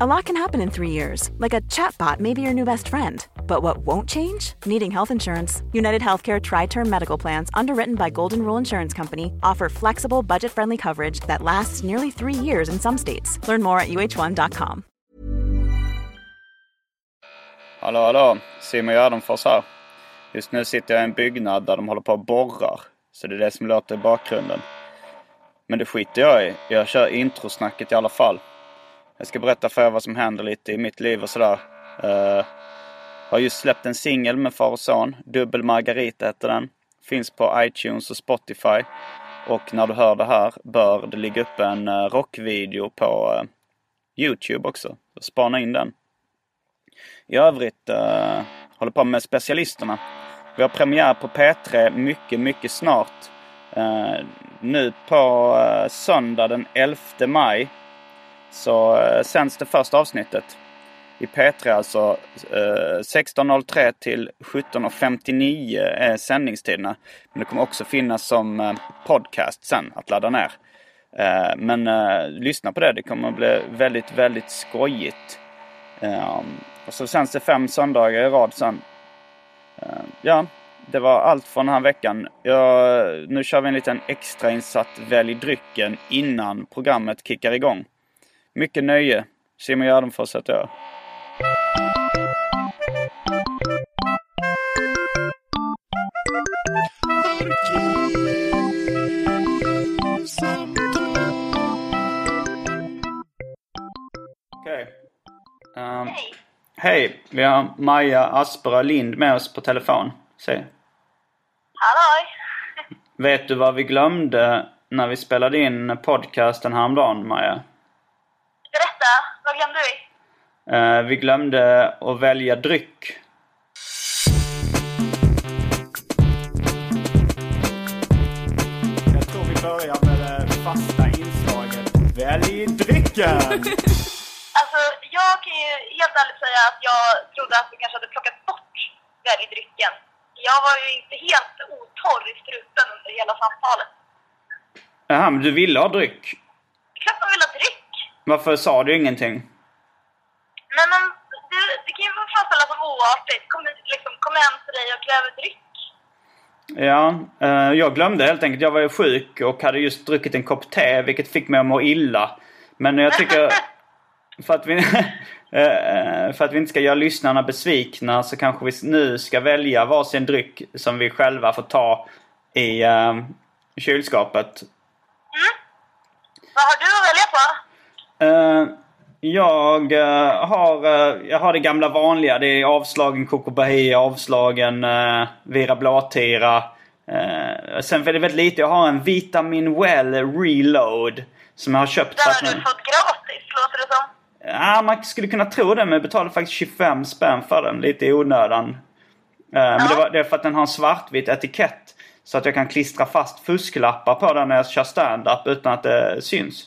A lot can happen in three years, like a chatbot may be your new best friend. But what won't change? Needing health insurance. United Healthcare Tri Term Medical Plans, underwritten by Golden Rule Insurance Company, offer flexible, budget friendly coverage that lasts nearly three years in some states. Learn more at uh1.com. Hallå, hallå! Simon Gärdenfors här. Just nu sitter jag i en byggnad där de håller på och borrar. Så det är det som låter i bakgrunden. Men det skiter jag i. Jag kör introsnacket i alla fall. Jag ska berätta för er vad som händer lite i mitt liv och sådär. Uh, har just släppt en singel med far och son. Dubbel Margarita heter den. Finns på iTunes och Spotify. Och när du hör det här bör det ligga upp en uh, rockvideo på uh, Youtube också. Så spana in den. I övrigt uh, håller på med specialisterna. Vi har premiär på P3 mycket, mycket snart. Uh, nu på uh, söndag den 11 maj så eh, sänds det första avsnittet. I P3 alltså. Eh, 16.03 till 17.59 är sändningstiderna. Men det kommer också finnas som eh, podcast sen att ladda ner. Eh, men eh, lyssna på det. Det kommer bli väldigt, väldigt skojigt. Eh, och så sänds det fem söndagar i rad sen. ja, det var allt från den här veckan. Jag, nu kör vi en liten extrainsatt Välj drycken innan programmet kickar igång. Mycket nöje. Simon Gärdenfors heter jag. Okej. Okay. Um, hej! Vi har Maja Aspera Lind med oss på telefon. Säg. Halloj! Vet du vad vi glömde när vi spelade in podcasten häromdagen, Maja? Glömde vi? Uh, vi glömde att välja dryck. Jag tror vi börjar med det fasta inslaget. Välj drycken! alltså, jag kan ju helt ärligt säga att jag trodde att vi kanske hade plockat bort välj drycken. Jag var ju inte helt otorr i strupen under hela samtalet. Jaha, men du ville ha dryck? Klart man vill ha dryck! Varför sa du ingenting? Men, det, det kan ju framställas som oartigt. Kom, liksom, kom hem till dig och kräver dryck. Ja, eh, jag glömde helt enkelt. Jag var ju sjuk och hade just druckit en kopp te, vilket fick mig att må illa. Men jag tycker... för, att vi, eh, för att vi inte ska göra lyssnarna besvikna så kanske vi nu ska välja varsin dryck som vi själva får ta i uh, kylskåpet. Mm. Vad har du att välja på? Uh, jag uh, har, uh, jag har det gamla vanliga. Det är avslagen Coco Bahia, avslagen uh, Vira Blåtira. Uh, sen är det väldigt lite. Jag har en Vitamin Well Reload. Som jag har köpt. Den har du fått gratis, låter det som. Ja, man skulle kunna tro det men jag betalade faktiskt 25 spänn för den. Lite i onödan. Men det, var, det är för att den har en svartvit etikett. Så att jag kan klistra fast fusklappar på den när jag kör stand-up utan att det syns.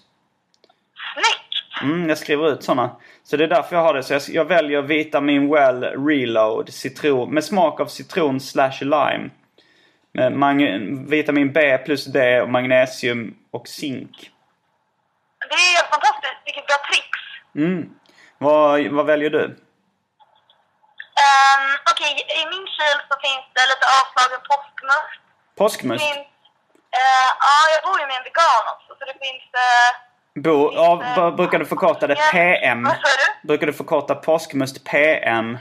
Snyggt! Mm, jag skriver ut sådana. Så det är därför jag har det. Så jag, jag väljer Vitamin Well Reload citron, med smak av citron slash lime. Med mag- vitamin B plus D och magnesium och zink. Det är helt fantastiskt. Vilket bra trix. Mm. Vad, vad väljer du? Um, Okej, okay, i min kyl så finns det lite avslagen påskmust. Påskmust? Finns, uh, ja, jag bor ju med en vegan också så det finns... Uh, Bo, ja, brukar du förkorta det PM? Vad sa du? Brukar du förkorta påskmust PM?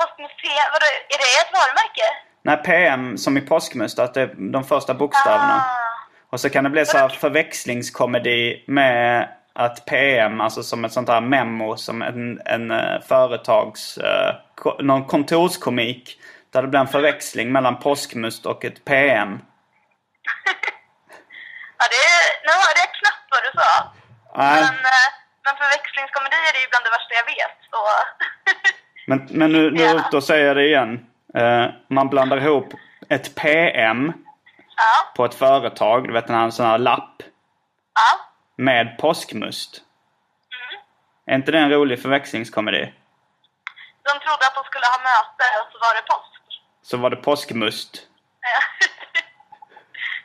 Påskmust PM? Vadå, är det ett varumärke? Nej, PM som i påskmust. Att det är de första bokstäverna. Ah. Och så kan det bli så här förväxlingskomedi med att PM, alltså som ett sånt här memo, som en, en uh, företags... Uh, någon kontorskomik. Där det blir en förväxling mellan påskmust och ett PM. ja, det är, nu hörde jag sa. Nej. Men, uh, men förväxlingskomedier är ju bland det värsta jag vet. Så Men, men nu, nu Ja. då säger jag det igen. Eh, man blandar ihop ett PM Ja, på ett företag, du vet en sån här lapp, ja. med påskmust. Mm. Är inte det en rolig förväxlingskomedi? De trodde att de skulle ha möte och så var det påsk. Så var det påskmust. Ja.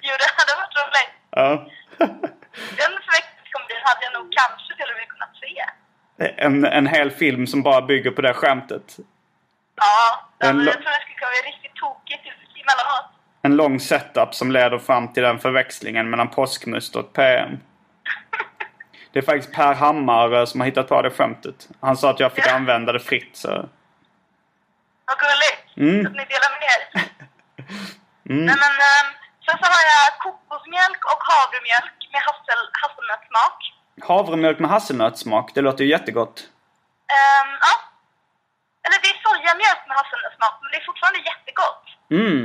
jo, det hade varit roligt. Ja. Den förväxlingskomedin hade jag nog kanske till och med kunnat se. En, en hel film som bara bygger på det skämtet. Ja, En jag tror det skulle kunna bli riktigt tokigt emellanåt. En lång setup som leder fram till den förväxlingen mellan påskmust och PM. Det är faktiskt Per Hammar eh, som har hittat på det skämtet. Han sa att jag fick Ja. använda det fritt så... Vad gulligt Mm. att ni delar med er. Nej, men, ehm, sen så har jag kokosmjölk och havremjölk med hassel, hasselnötssmak. Havremjölk med hasselnötssmak, det låter ju jättegott. Ehm, ja. Eller det är sojamjölk med hasselnötssmak, men det är fortfarande jättegott. Mm.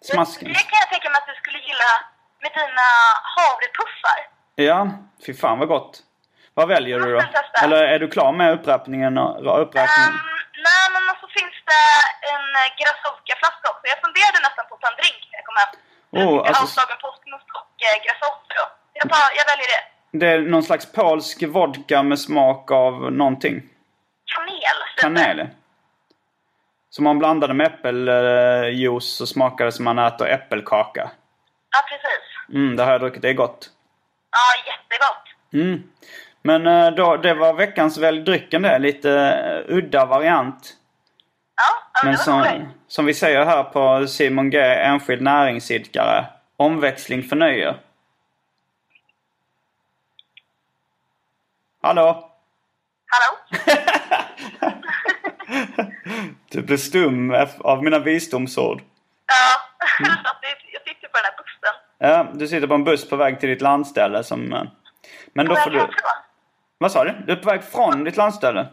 Det Smaskigt. kan jag tänka mig att du skulle gilla med dina havrepuffar. Ja, fy fan vad gott. Vad väljer du då? Testa. Eller är du klar med uppräkningen? och- uppräkningen? Um, nej, men så finns det en eh, Grasovka-flaska också. Jag funderade nästan på att ta en drink när jag kom hem. Oh, alltså- Avslagen påskmust och då. Jag, tar, jag väljer det. Det är någon slags polsk vodka med smak av någonting. Kanel. Kanel. ja. Så man blandade med äppeljuice så smakade det som man äter äppelkaka. Ja, precis. Mm, det har jag druckit. Det är gott. Ja, jättegott. Mm. Men eh, då, det var veckans välj drycken det. Lite eh, udda variant. Men som, som vi säger här på Simon G, enskild näringsidkare. Omväxling förnöjer. Hallå? Hallå? Du blev stum av mina visdomsord. Ja, Mm. jag sitter på den här bussen. Ja, du sitter på en buss på väg till ditt landställe som... eh, Men då får du... Vad sa du? Du är på väg från ditt landställe?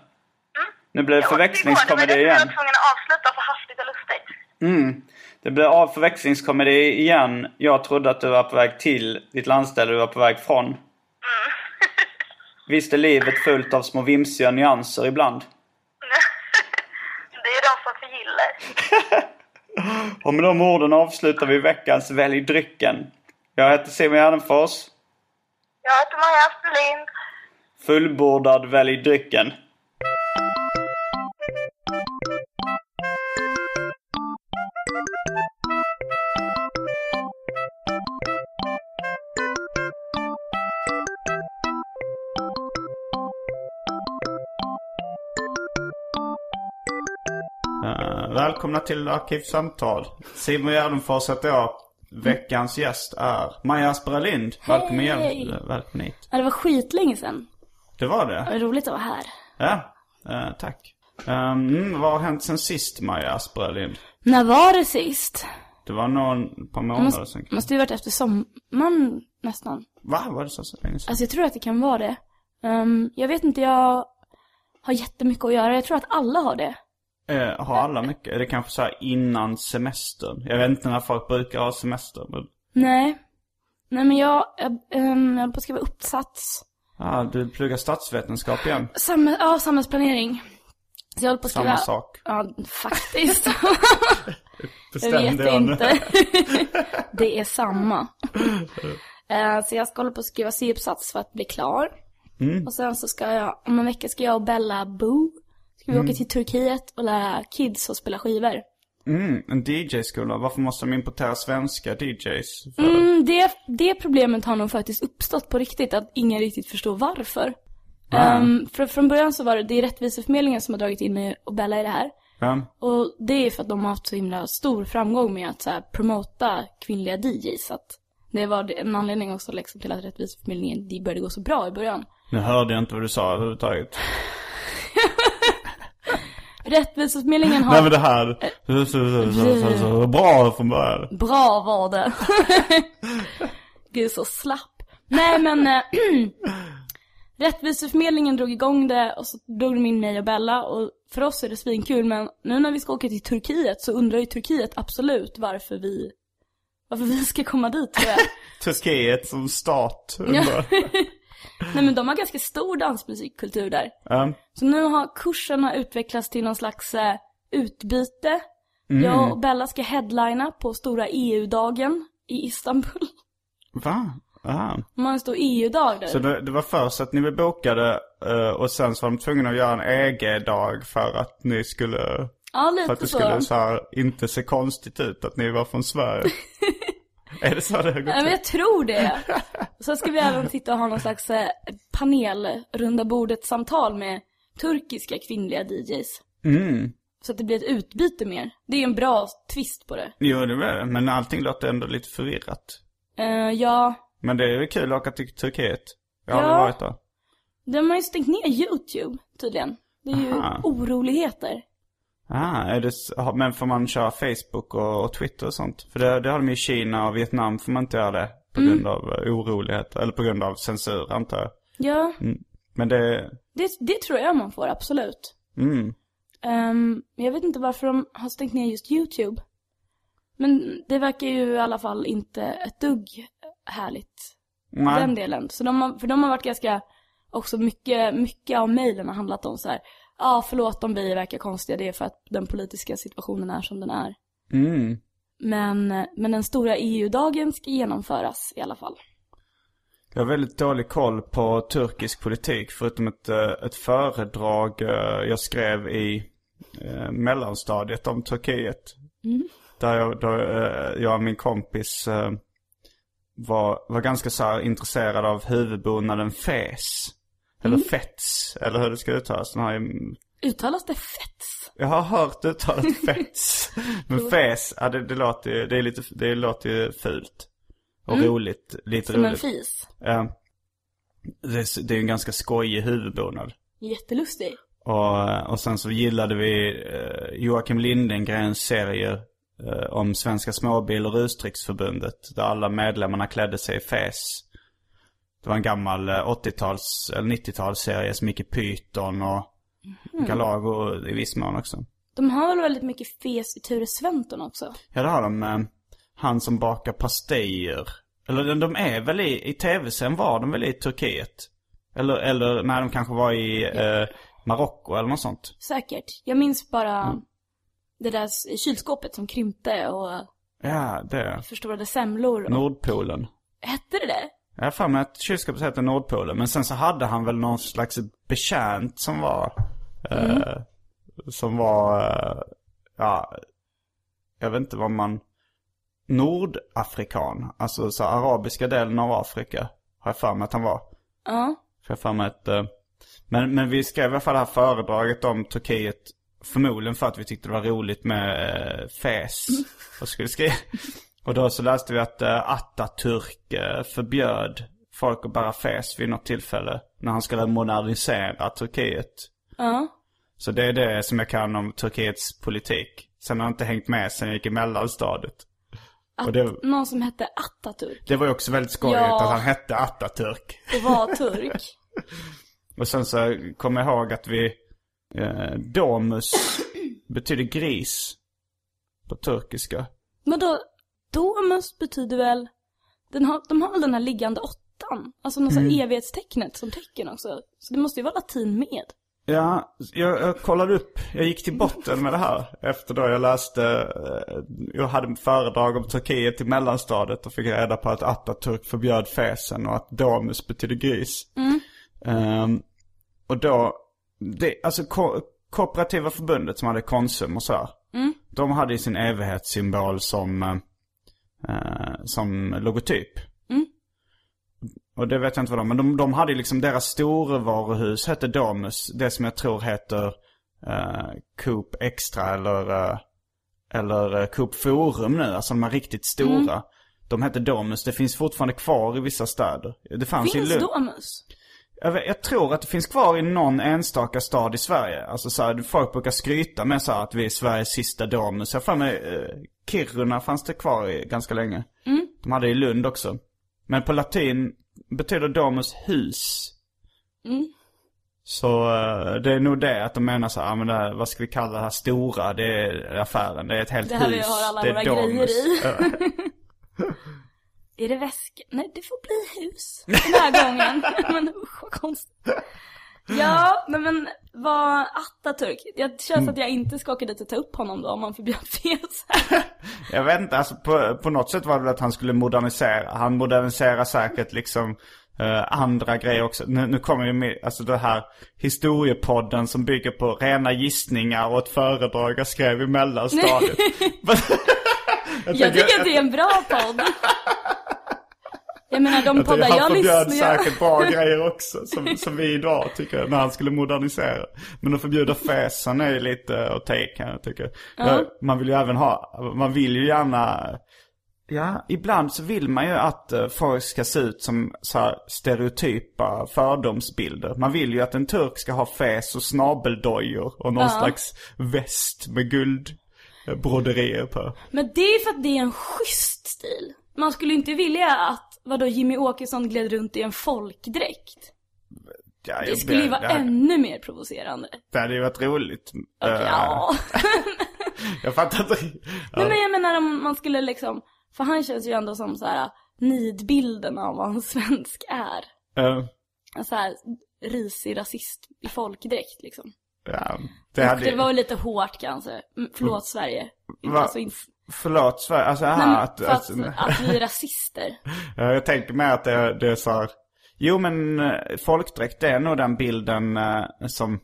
Nu blir det förväxlingskomedi därför jag igen. var tvungen att avsluta så hastigt och lustigt. Mm. Det blir av förväxlingskomedi igen. Jag trodde att du var på väg till ditt landställe, du var på väg från. Visst är livet fullt av små vimsiga nyanser ibland. det är de som förgillar. Och med de orden avslutar vi veckans Välj drycken. Jag heter Simon Gärdenfors. Jag heter Maja Asperlind. Fullbordad Välj drycken. Välkomna till Arkivsamtal. Simon Gärdenfors heter jag. Veckans gäst är Maja Asperlind. Välkommen, Hej! igen. Välkommen hit. Ja, det var skitlänge sedan. Det var Det det? var roligt att vara här. Ja, eh, tack. Um, vad har hänt sen sist Maja Asperlind? När var det sist? Det var någon par Det månader måste, sedan. måste ju varit efter sommaren nästan. Va? Var det så, så länge sedan? Alltså jag tror att det kan vara det. Ehm, jag vet inte, jag har jättemycket att göra. Jag tror att alla har det. Eh, har alla mycket? Är det kanske så här innan semestern? Jag vet inte när folk brukar ha semester. Men... Nej. Nej men jag, jag, um, jag håller på att skriva uppsats. Ah, du pluggar statsvetenskap igen. Samhäll, ja, samhällsplanering. Så jag håller på att skriva... Samma sak. Ja, faktiskt. jag Bestämde vet jag inte. det är samma. Eh, så jag ska hålla på att skriva C-uppsats för att bli klar. Mm. Och sen så ska jag, om en vecka ska jag och Bella Boo, ska vi Mm. åka till Turkiet och lära kids att spela skivor. Mm, en DJ-skola. Varför måste de importera svenska DJs? För? Mm, det, det problemet har nog faktiskt uppstått på riktigt, att ingen riktigt förstår varför. Ehm, för, från början så var det, det är Rättviseförmedlingen som har dragit in mig och Bella i det här. Ja. Och det är för att de har haft så himla stor framgång med att så här, promota kvinnliga DJs. Att det var en anledning också liksom, till att Rättviseförmedlingen de började gå så bra i början. Nu hörde jag inte vad du sa överhuvudtaget. Rättviseförmedlingen har... Nej men det här. Så, bra från början. Bra var det. Gud så slapp. Nej men äh, Rättviseförmedlingen drog igång det och så drog de in mig och Bella och för oss är det svinkul men nu när vi ska åka till Turkiet så undrar ju Turkiet absolut varför vi varför vi ska komma dit tror jag. Turkiet som stat. Ja. Nej men de har ganska stor dansmusikkultur där. Ja. Så nu har kursen har utvecklats till någon slags eh, utbyte. Mm. Jag och Bella ska headlina på stora EU-dagen i Istanbul. Va? Aha. De har en stor EU-dag där. Så det, det var först att ni var bokade eh, och sen så var de tvungna att göra en EG-dag för att ni skulle... ja, För att lite det så. skulle så här, inte se konstigt ut att ni var från Sverige. är det så det har gått Nej men till? jag tror det. Så ska vi även sitta och ha någon slags eh, panel, runda bordet samtal med turkiska kvinnliga DJs. Mm. Så att det blir ett utbyte mer. Det är en bra twist på det. Jo, det var det. Men allting låter ändå lite förvirrat. Eh, ja, Men det är ju kul att åka till Turkiet. Jag har Ja. aldrig varit där. de har ju stängt ner YouTube tydligen. Det är ju Aha. oroligheter. Ah, är det, men får man köra Facebook och, och Twitter och sånt? För det, det har de ju i Kina och Vietnam får man inte göra det. På Mm. grund av eh, oroligheter. Eller på grund av censur antar jag. Ja, Men det, det, det tror jag man får, absolut. mm. Ehm, jag vet inte varför de har stängt ner just YouTube. Men det verkar ju i alla fall inte ett dugg härligt. Nej. Den delen. Så de har, för de har varit ganska, också mycket, mycket av mejlen har handlat om så här. Ja, förlåt om vi verkar konstiga, det är för att den politiska situationen är som den är. Mm. Men, men den stora EU-dagen ska genomföras i alla fall. Jag har väldigt dålig koll på turkisk politik förutom ett, eh, ett föredrag eh, jag skrev i eh, mellanstadiet om Turkiet. Där jag, då, jag och min kompis var, var ganska så här intresserad av huvudbonaden Fes. Eller Fets, eller hur det ska uttalas. Den har ju, Uttalas det fett? jag har hört uttalet Fets. Men Fes, ja, det, det, låter ju, det, är lite, det låter ju fult. Och roligt, lite Som en roligt. fis? Ja. Det, är- det är ju en ganska skojig huvudbonad. Jättelustig. Och, och sen så gillade vi eh, Joakim Lindengrens serier eh, om Svenska Småbil och Rusdrycksförbundet. Där alla medlemmarna klädde sig i fes. Det var en gammal eh, 80-tals eller 90-talsserie som gick i Python och Galago i viss mån också. De har väl väldigt mycket fes i Ture Sventon också? Ja det har de. Eh, han som bakar pastejer. Eller de- är väl i, i tv-serien var de väl i Turkiet? Eller, eller nej de kanske var i eh, Marocko eller något sånt. Säkert. Jag minns bara Mm. det där kylskåpet som krympte och Ja, det. förstorade semlor. Och... Nordpolen. Hette det det? Jag har för mig att kylskåpet heter Nordpolen. Men sen så hade han väl någon slags betjänt som var... Eh, som var... Eh, ja... Jag vet inte vad man... Nordafrikan. Alltså så arabiska delen av Afrika. Har jag för mig att han var. Ja. För jag för mig att... Eh, men, men vi skrev i alla fall det här föredraget om Turkiet. Förmodligen för att vi tyckte det var roligt med eh, fes. Och, skulle skriva. Och då så läste vi att eh, Atatürk eh, förbjöd folk att bära fes vid något tillfälle. När han skulle modernisera Turkiet. Ja. Så det är det som jag kan om Turkiets politik. Sen har jag inte hängt med sen jag gick i mellanstadiet. Och det, Någon som hette Atatürk. det var ju också väldigt skojigt Ja. att han hette Atatürk. Och var turk. Och sen så kommer jag ihåg att vi... Eh, domus betyder gris. På turkiska. Men då, domus betyder väl, den har, de har väl den här liggande åttan? Alltså något Mm. evighetstecknet som tecken också. Så det måste ju vara latin med. Ja, jag, jag kollade upp. Jag gick till botten med det här. Efter då jag läste... Eh, jag hade ett föredrag om Turkiet i mellanstadiet och fick reda på att Atatürk förbjöd fesen och att domus betyder gris. Ehm, och då... Det, alltså ko, kooperativa förbundet som hade Konsum och sådär. De hade ju sin evighetssymbol som, eh, som logotyp. Och det vet jag inte vad de, men de, de hade ju liksom deras storvaruhus hette Domus. Det som jag tror heter eh, Coop Extra eller, eh, eller eh, Coop Forum nu. Alltså de är riktigt stora. De hette Domus. Det finns fortfarande kvar i vissa städer. Det fanns i Finns Lund. domus? Jag, vet, jag tror att det finns kvar i någon enstaka stad i Sverige. Alltså så här, folk brukar skryta med så här, att vi är Sveriges sista Domus. Jag för mig, eh, Kiruna fanns det kvar i ganska länge. De hade det i Lund också. Men på latin betyder Domus hus. Så eh, det är nog det att de menar så här, men det här, vad ska vi kalla det här stora? Det är affären, det är ett helt Det här vi hus. har alla det är våra grejer i. Är det väska? Nej, det får bli hus den här gången. men usch vad konstigt. Ja, nej men vad Atatürk. Det känns att jag inte ska åka dit och ta upp honom då om man förbjöd fes. Jag vet inte, alltså på, på något sätt var det att han skulle modernisera. Han moderniserar säkert liksom eh, andra grejer också. Nu, nu kommer ju med, alltså det här historiepodden som bygger på rena gissningar och ett föredrag jag skrev i mellanstadiet. Jag tycker att det är en bra podd. Jag menar de Jag poddar tycker jag han förbjöd lyssnar säkert bra grejer också som, som vi idag tycker när han skulle modernisera. Men att förbjuda fäsen är ju lite att ta kan jag tycka. Ja, Man vill ju även ha, man vill ju gärna Ja, ibland så vill man ju att eh, folk ska se ut som så här stereotypa fördomsbilder. Man vill ju att en turk ska ha fäs och snabeldojor och någon slags väst med guldbroderier på. Men det är för att det är en schysst stil. Man skulle inte vilja att, vadå, Jimmy Åkesson gled runt i en folkdräkt. Ja, Det skulle ju vara det- ännu mer provocerande. Det hade ju varit roligt. Okej, Eh, ja. Jag fattar inte. Nej men jag menar om man skulle liksom, för han känns ju ändå som så här nidbilden av vad en svensk är. Eh, En så här risig rasist i folkdräkt liksom. ja, det Det, hade var ju lite hårt kanske. Förlåt Sverige. Va? alltså. Förlåt Sverige, alltså här men att, att, att, att vi är rasister. Ja, jag tänker mig att det, det är så här, Jo men eh, folkdräkt är nog den bilden eh, som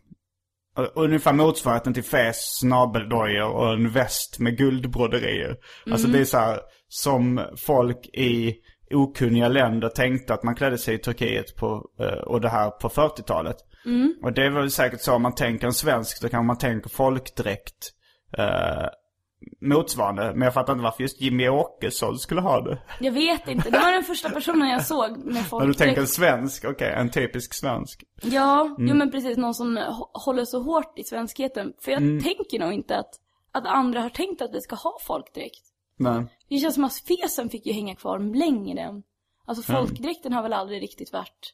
Ungefär motsvarigheten till fäs, snabeldojor och en väst med guldbroderier. Alltså det är så här, som folk i okunniga länder tänkte att man klädde sig i Turkiet på, eh, och det här på 40-talet. Och det är väl säkert så om man tänker en svensk, då kan man tänka folkdräkt. Motsvarande. Men jag fattar inte varför just Jimmy Åkesson skulle ha det. Jag vet inte, det var den första personen jag såg med När du tänker en svensk, okej, en typisk svensk. Ja, jo Mm. men precis, någon som hå- håller så hårt i svenskheten. För jag Mm. tänker nog inte att, att andra har tänkt att vi ska ha folkdräkt. Nej. Det känns som att fesen fick ju hänga kvar längre än... Alltså Mm. folkdräkten har väl aldrig riktigt varit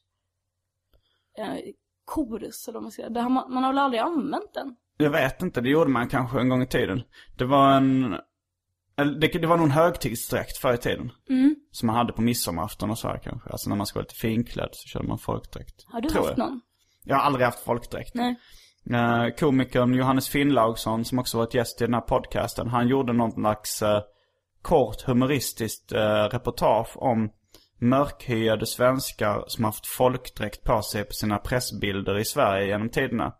eh, korus eller vad man ska säga. Man har väl aldrig använt den? Jag vet inte, det gjorde man kanske en gång i tiden. Det var en... Det, det var nog en högtidsdräkt förr i tiden. Mm. Som man hade på midsommarafton och så här kanske. Alltså när man ska vara lite finklädd så körde man folkdräkt. Har du Tror haft jag. någon? Jag har aldrig haft folkdräkt. Nej. Eh, komikern Johannes Finnlaugsson som också varit gäst i den här podcasten. Han gjorde någon slags eh, kort humoristiskt eh, reportage om mörkhyade svenskar som haft folkdräkt på sig på sina pressbilder i Sverige genom tiderna.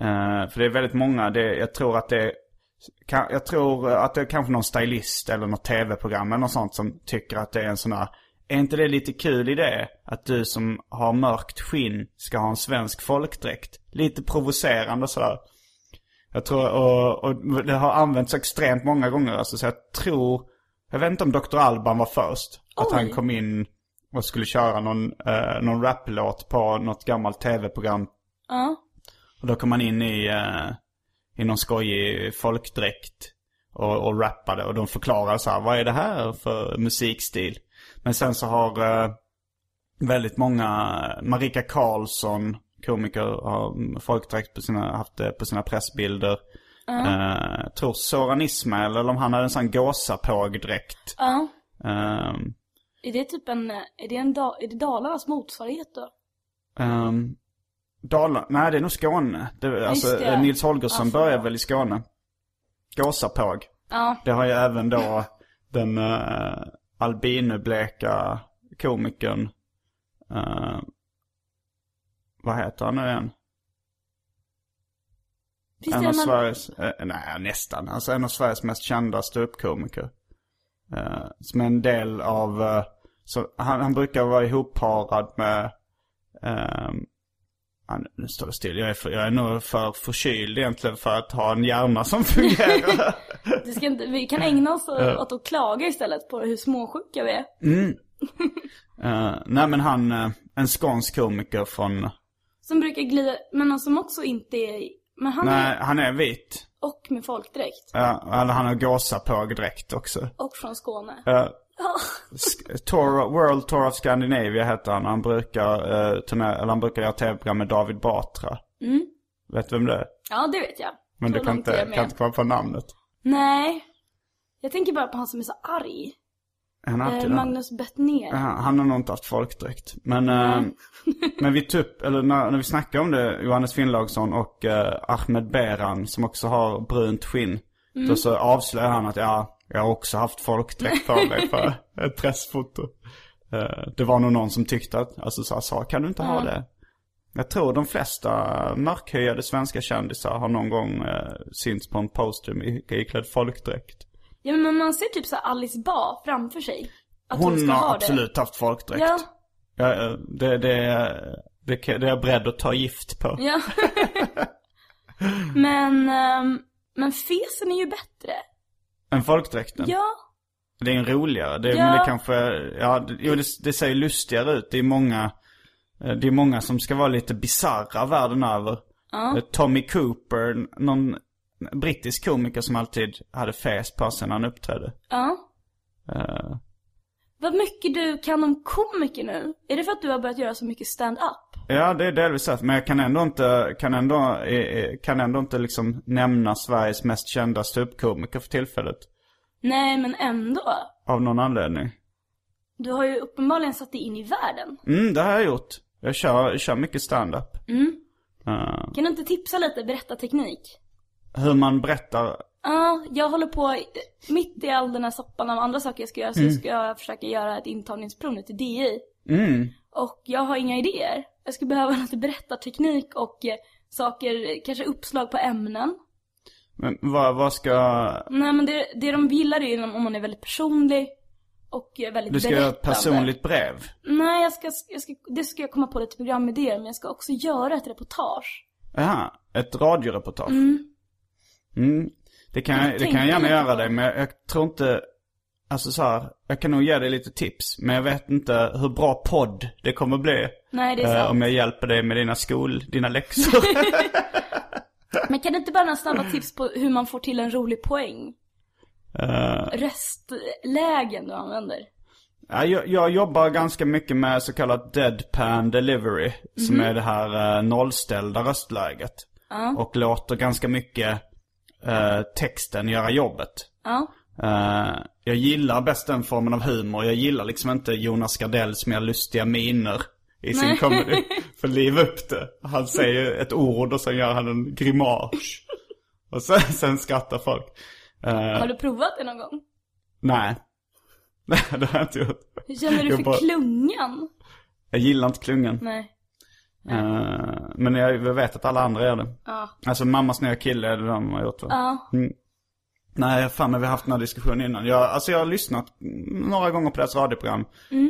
Eh, för det är väldigt många, det, jag tror att det kan, jag tror att det är kanske någon stylist eller något tv-program eller något sånt som tycker att det är en sån här Är inte det lite kul idé? Att du som har mörkt skinn ska ha en svensk folkdräkt? Lite provocerande sådär. Jag tror, och, och det har använts extremt många gånger alltså, så jag tror Jag vet inte om Dr. Alban var först. Att Oj. han kom in och skulle köra någon, eh, någon raplåt på något gammalt tv-program. Ja. Och då kom han in i, eh, i någon skojig folkdräkt och, och rappade. Och de förklarade så här, vad är det här för musikstil? Men sen så har eh, väldigt många, Marika Karlsson, komiker, har folkdräkt på sina, haft det på sina pressbilder. Eh, jag tror Soran Ismail, eller om han hade en sån gåsapågdräkt. Ja. Ehm, Är det typ en, är det en, är det Dalarnas motsvarighet då? Um, Dalarna, nej det är nog Skåne. Det, alltså Just det. Nils Holgersson Alltså. började väl i Skåne. Gåsapåg. Ja. Det har ju även då den uh, albinobleka komikern. eh, vad heter han nu igen? Finns En av man... Sveriges, eh, nej nästan. Alltså en av Sveriges mest kända ståuppkomiker. Uh, som är en del av, eh, så han, han brukar vara ihopparad med, ehm, han, nu står det still. Jag är, för, jag är nog för förkyld egentligen för att ha en hjärna som fungerar. Det ska inte, vi kan ägna oss åt att klaga istället på hur småsjuka vi är. Eh, nej men han, eh, en skånsk komiker från, Som brukar glida, men som också inte är, men han nej är, han är vit. och med folkdräkt. Ja, eller han har gåsapåg-dräkt också. Och från Skåne. Uh, Tour, World Tour of Scandinavia heter han. Han brukar, uh, turné, eller han brukar göra tv-program med David Batra. Vet du vem det är? Ja, det vet jag. Men du kan är inte, kan inte komma på namnet. Nej. Jag tänker bara på han som är så arg. Är han alltid Eh? Magnus Bettner. Han har nog inte haft folkdräkt. Men, eh, men vi typ, eller när, när vi snackade om det, Johannes Finnlaugsson och eh, Ahmed Beran som också har brunt skinn. Då så avslöjar han att ja, jag har också haft folkdräkt på mig för ett pressfoto. Eh, det var nog någon som tyckte att, alltså sa, sa kan du inte ha det? Jag tror de flesta mörkhyade svenska kändisar har någon gång eh, synts på en poster med iklädd folkdräkt. Ja men man ser typ så Alice Bah framför sig. Att hon, Hon har ha absolut haft folkdräkt. det. Ja, Ja, eh, det, det, det, det är jag beredd att ta gift på. ja. men, ehm, men fesen är ju bättre. Än folkdräkten. Ja. Det är en roligare. Det, Ja. Men det kanske, ja, det, jo, det, det ser ju lustigare ut. Det är många, eh, det är många som ska vara lite bizarra världen över. Ja. Eh, Tommy Cooper, någon brittisk komiker som alltid hade fes på sig när han uppträdde. Ja. Eh, Vad mycket du kan om komiker nu. Är det för att du har börjat göra så mycket stand-up? Ja, det är delvis så. Men jag kan ändå inte, kan ändå, kan ändå inte liksom nämna Sveriges mest kända ståuppkomiker för tillfället. Nej, men ändå. Av någon anledning. Du har ju uppenbarligen satt dig in i världen. Mm, det har jag gjort. Jag kör, jag kör mycket stand-up. Eh, Kan du inte tipsa lite, berätta teknik? hur man berättar. Ja, jag håller på, mitt i all den här soppan av andra saker jag ska göra så ska jag försöka göra ett intagningsprov nu till DI. Mm. Och jag har inga idéer. Jag skulle behöva lite berättarteknik och eh, saker, kanske uppslag på ämnen. Men vad, vad ska... Nej men det, det de gillar är ju om man är väldigt personlig och eh, väldigt Du ska göra ett berättande. personligt brev. Nej, jag ska, jag ska, det ska jag komma på lite programidéer, men jag ska också göra ett reportage. Jaha, ett radioreportage. Mm. Mm. Det kan, jag, det kan jag gärna göra det, men jag, jag tror inte... Alltså så här, jag kan nog ge dig lite tips, men jag vet inte hur bra podd det kommer bli. Nej, det är eh, sant. om jag hjälper dig med dina skol, dina läxor. Men kan du inte bara några snabba tips på hur man får till en rolig poäng? Eh, Röstlägen du använder. Ja, jag, jag jobbar ganska mycket med så kallat deadpan delivery. Som Mhm. är det här eh, nollställda röstläget. Och låter ganska mycket eh, texten göra jobbet. Ja. Eh, jag gillar bäst den formen av humor. Jag gillar liksom inte Jonas Gardells mer lustiga miner i sin Nej. comedy. För liv upp det. Han säger ett ord och sen gör han en grimas. Och sen, sen skrattar folk. Eh, Har du provat det någon gång? nej. Nej, det har jag inte gjort. Hur känner du för bara- klungan? Jag gillar inte klungan. Nej. Eh, men jag vet att alla andra gör det. Ja. Alltså mammas nya kille är det de har gjort va? Ja. Nej, fan men vi har haft den här diskussionen innan. Jag, alltså jag har lyssnat några gånger på deras radioprogram.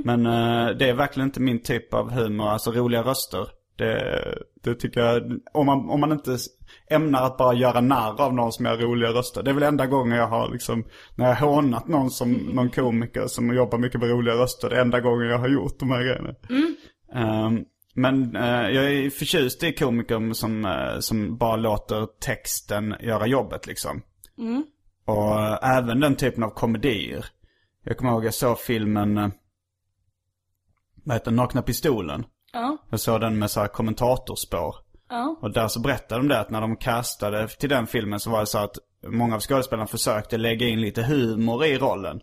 Men eh, det är verkligen inte min typ av humor, alltså roliga röster. Det, det tycker jag, om man, om man inte ämnar att bara göra narr av någon som gör roliga röster. Det är väl enda gången jag har liksom, när jag har hånat någon som, någon komiker som jobbar mycket med roliga röster. Det är enda gången jag har gjort de här grejerna. Ehm, men eh, jag är förtjust i komiker som, eh, som bara låter texten göra jobbet liksom. Och eh, även den typen av komedier. Jag kommer ihåg jag såg filmen, eh, vad heter den, Nakna Pistolen. Ja. Jag såg den med så här kommentatorspår. Ja. Och där så berättade de det att när de castade till den filmen så var det så att många av skådespelarna försökte lägga in lite humor i rollen.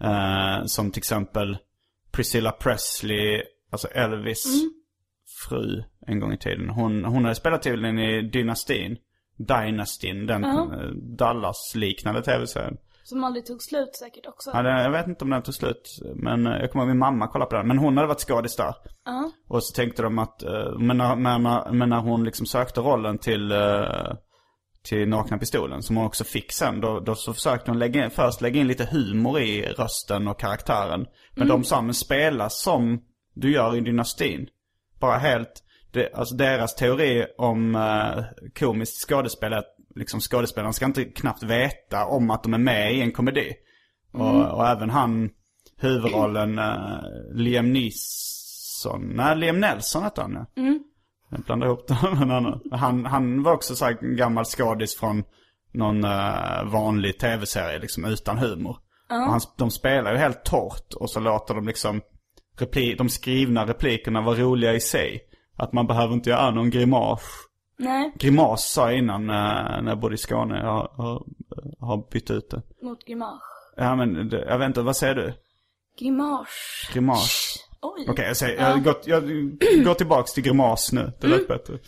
Eh, som till exempel Priscilla Presley, alltså Elvis fru en gång i tiden. Hon, hon hade spelat tydligen i Dynastin. Dynastin, den eh, Dallas-liknande tv-serien. Som aldrig tog slut säkert också. Ja, det, jag vet inte om den tog slut. Men eh, jag kommer ihåg min mamma kollade på den. Men hon hade varit skådis där. Ja. Och så tänkte de att, eh, men när, när, men när hon liksom sökte rollen till, till Nakna Pistolen, som hon också fick sen, då, då så försökte hon lägga in, först lägga in lite humor i rösten och karaktären. Men de sa, men spela som du gör i Dynastin. Bara helt, det, alltså deras teori om eh, komiskt skådespel är att liksom skådespelaren ska inte knappt veta om att de är med i en komedi. Och, och även han, huvudrollen, eh, Liam Neeson, nej Liam Nelson hette han ja. Jag blandar ihop det med annan. Han, han var också så här en gammal skådis från någon eh, vanlig tv-serie liksom utan humor. Och han, de spelar ju helt torrt och så låter de liksom repli, de skrivna replikerna vara roliga i sig. Att man behöver inte göra någon grimas. Nej, Grimas sa jag innan eh, när jag bodde i Skåne. Jag har, bytt ut det. mot grimas. Ja men jag vet inte, vad säger du? Grimas. Grimas. Oj. Okej, jag säger, jag, går, jag går tillbaks till grimas nu. Det lät bättre.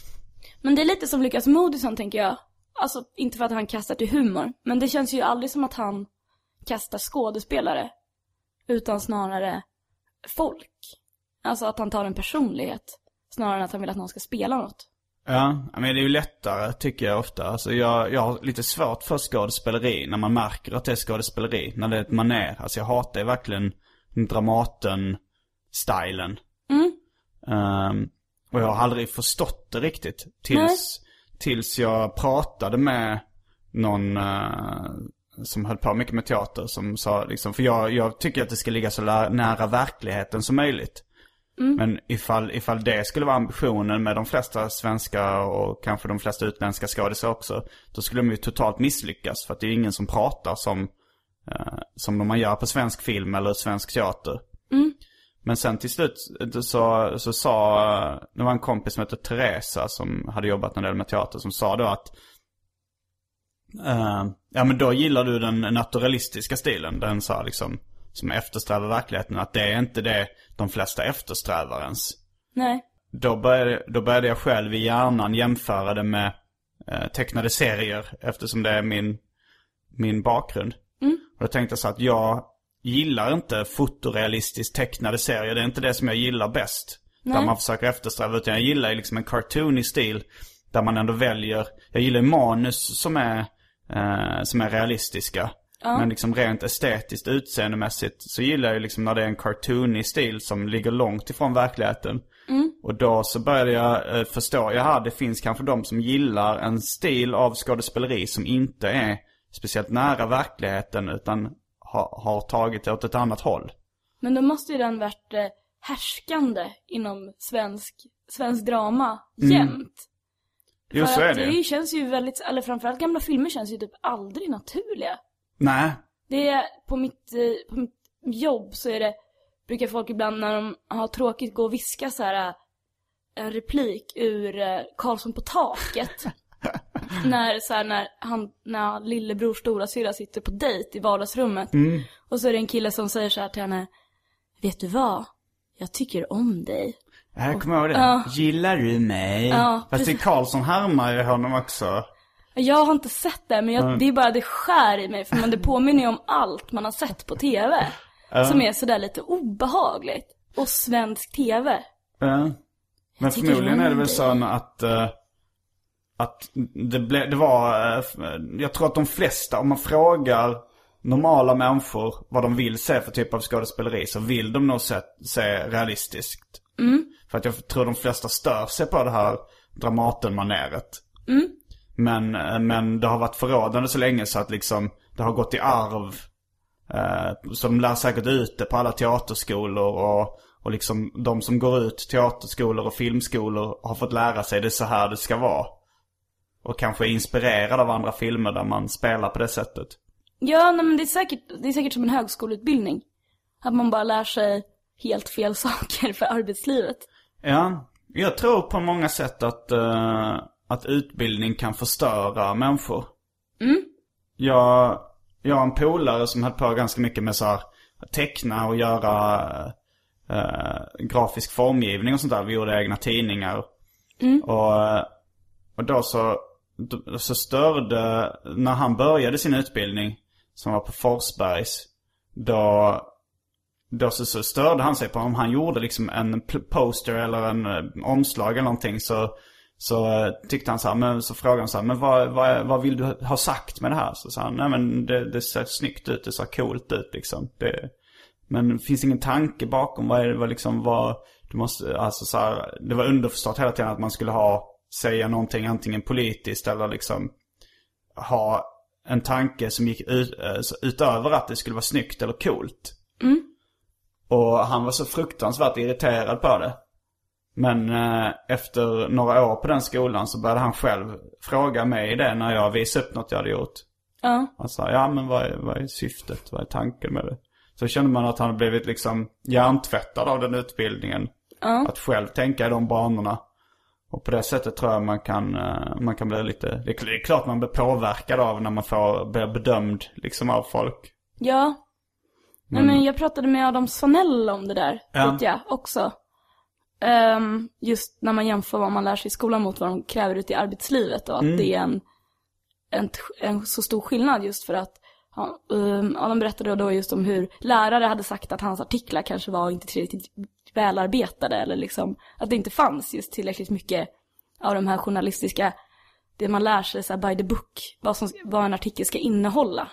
Men det är lite som Lukas Moodysson tänker jag. Alltså, inte för att han kastar till humor. Men det känns ju aldrig som att han kastar skådespelare. Utan snarare folk. Alltså att han tar en personlighet. Snarare än att han vill att någon ska spela något. Ja, men det är ju lättare tycker jag ofta. Alltså jag, jag har lite svårt för skådespeleri när man märker att det är skådespeleri. När det är ett maner. Alltså jag hatar ju verkligen Dramaten-stilen. Mm. Ehm, och jag har aldrig förstått det riktigt. Tills, tills jag pratade med någon eh, som höll på mycket med teater. Som sa liksom, för jag, jag tycker att det ska ligga så nära verkligheten som möjligt. Men ifall, ifall det skulle vara ambitionen med de flesta svenska och kanske de flesta utländska skådisar också. Då skulle de ju totalt misslyckas. För att det är ingen som pratar som, eh, som man gör på svensk film eller svensk teater. Men sen till slut så, så sa, det var en kompis som hette Teresa som hade jobbat en del med teater som sa då att eh, Ja men då gillar du den naturalistiska stilen. Den sa liksom, som eftersträvar verkligheten. Att det är inte det de flesta eftersträvar ens. Nej. Då började, då började jag själv i hjärnan jämföra det med eh, tecknade serier. Eftersom det är min, min bakgrund. Och då tänkte jag så att jag gillar inte fotorealistiskt tecknade serier. Det är inte det som jag gillar bäst. Där man försöker eftersträva. Utan jag gillar liksom en cartoony stil. Där man ändå väljer. Jag gillar manus som är, eh, som är realistiska. Men liksom rent estetiskt utseendemässigt så gillar jag ju liksom när det är en cartoony stil som ligger långt ifrån verkligheten. Och då så började jag eh, förstå, jaha det finns kanske de som gillar en stil av skådespeleri som inte är speciellt nära verkligheten utan ha, har tagit det åt ett annat håll. Men då måste ju den varit eh, härskande inom svensk, svensk drama jämt. Jo För så är det det känns ju väldigt, eller framförallt gamla filmer känns ju typ aldrig naturliga. Nej. Det är, på mitt, eh, på mitt jobb så är det, brukar folk ibland när de har tråkigt gå och viska så här eh, en replik ur eh, Karlsson på taket. när, så här, när han, när lillebror stora syra sitter på dejt i vardagsrummet. Och så är det en kille som säger så här till henne. Vet du vad? Jag tycker om dig. Jag kommer ihåg det. Ja. Gillar du mig? Ja, Fast det är Karlsson härmar ju honom också. Jag har inte sett det, men jag, det är bara det skär i mig. För man, det påminner ju om allt man har sett på tv. Som är sådär lite obehagligt. Och svensk tv. Ja. Men förmodligen är det väl så att, eh, att det, ble, det var, eh, jag tror att de flesta, om man frågar normala människor vad de vill se för typ av skådespeleri så vill de nog se, se realistiskt. För att jag tror de flesta stör sig på det här Dramaten-maneret. Men, eh, men det har varit förrådande så länge så att liksom det har gått i arv. Eh, så de lär säkert ut det på alla teaterskolor och, och liksom de som går ut teaterskolor och filmskolor har fått lära sig det är så här det ska vara. Och kanske är inspirerade av andra filmer där man spelar på det sättet. Ja, nej, men det är, säkert, det är säkert som en högskoleutbildning. Att man bara lär sig helt fel saker för arbetslivet. Ja, jag tror på många sätt att, eh, att utbildning kan förstöra människor. Jag, jag har en polare som höll på ganska mycket med så här, att teckna och göra eh, grafisk formgivning och sånt där. Vi gjorde egna tidningar. Och, eh, och då så, så störde, när han började sin utbildning, som var på Forsbergs, då då så, så störde han sig på om han gjorde liksom en poster eller en eh, omslag eller någonting så, så eh, tyckte han så här, men så frågade han så här, men vad, vad, vad vill du ha sagt med det här? Så sa han, nej men det, det ser snyggt ut, det ser coolt ut liksom. Det, men det finns ingen tanke bakom, vad är det, vad liksom, vad, du måste, alltså så här, det var underförstått hela tiden att man skulle ha, säga någonting antingen politiskt eller liksom ha en tanke som gick ut, eh, utöver att det skulle vara snyggt eller coolt. Och han var så fruktansvärt irriterad på det. Men eh, efter några år på den skolan så började han själv fråga mig det när jag visade upp något jag hade gjort. Ja. Han sa, ja men vad är, vad är syftet? Vad är tanken med det? Så kände man att han blivit liksom hjärntvättad av den utbildningen. Att själv tänka i de banorna. Och på det sättet tror jag man kan, eh, man kan bli lite, det är klart man blir påverkad av när man får, blir bedömd liksom av folk. Ja. Nej men jag pratade med Adam Svanell om det där, Ja. vet jag också. Ehm, just när man jämför vad man lär sig i skolan mot vad de kräver ute i arbetslivet och att Mm. det är en, en, en så stor skillnad just för att ja, um, Adam berättade då just om hur lärare hade sagt att hans artiklar kanske var inte tillräckligt välarbetade eller liksom att det inte fanns just tillräckligt mycket av de här journalistiska, det man lär sig så här by the book, vad, som, vad en artikel ska innehålla.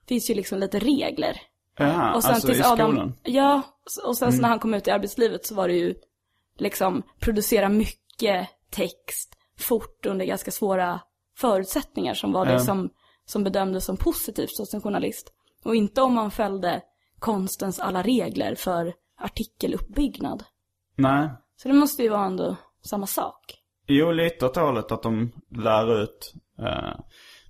Det finns ju liksom lite regler. Ja, Och sen alltså tills i skolan. ja, och sen så när han kom ut i arbetslivet så var det ju liksom producera mycket text fort under ganska svåra förutsättningar som var det Ja. som, som bedömdes som positivt en journalist. Och inte om man följde konstens alla regler för artikeluppbyggnad. Nej. Så det måste ju vara ändå samma sak. Jo, lite åt hållet att de lär ut. eh,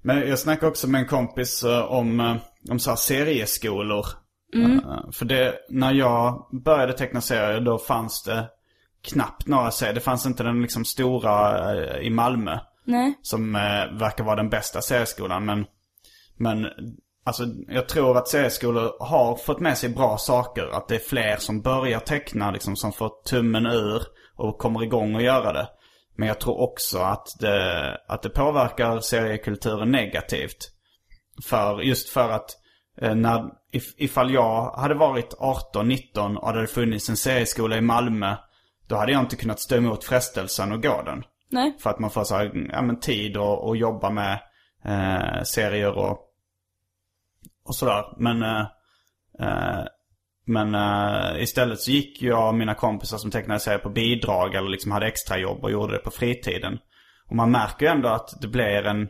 Men jag snackade också med en kompis eh, om, eh, om så här serieskolor. Eh, För det, när jag började teckna serier då fanns det knappt några serier. Det fanns inte den liksom stora eh, i Malmö. Nej. Som eh, verkar vara den bästa serieskolan. Men, men alltså, jag tror att serieskolor har fått med sig bra saker. Att det är fler som börjar teckna, liksom, som får tummen ur och kommer igång och göra det. Men jag tror också att det, att det påverkar seriekulturen negativt. För, just för att eh, när, if, ifall jag hade varit 18-19 och det hade funnits en serieskola i Malmö. Då hade jag inte kunnat stå emot frestelsen och gå den. Nej. För att man får så här, ja, men tid och, och jobba med eh, serier och, och sådär. Men, eh, eh, men eh, istället så gick jag och mina kompisar som tecknade serier på bidrag eller liksom hade extrajobb och gjorde det på fritiden. Och man märker ju ändå att det blir en,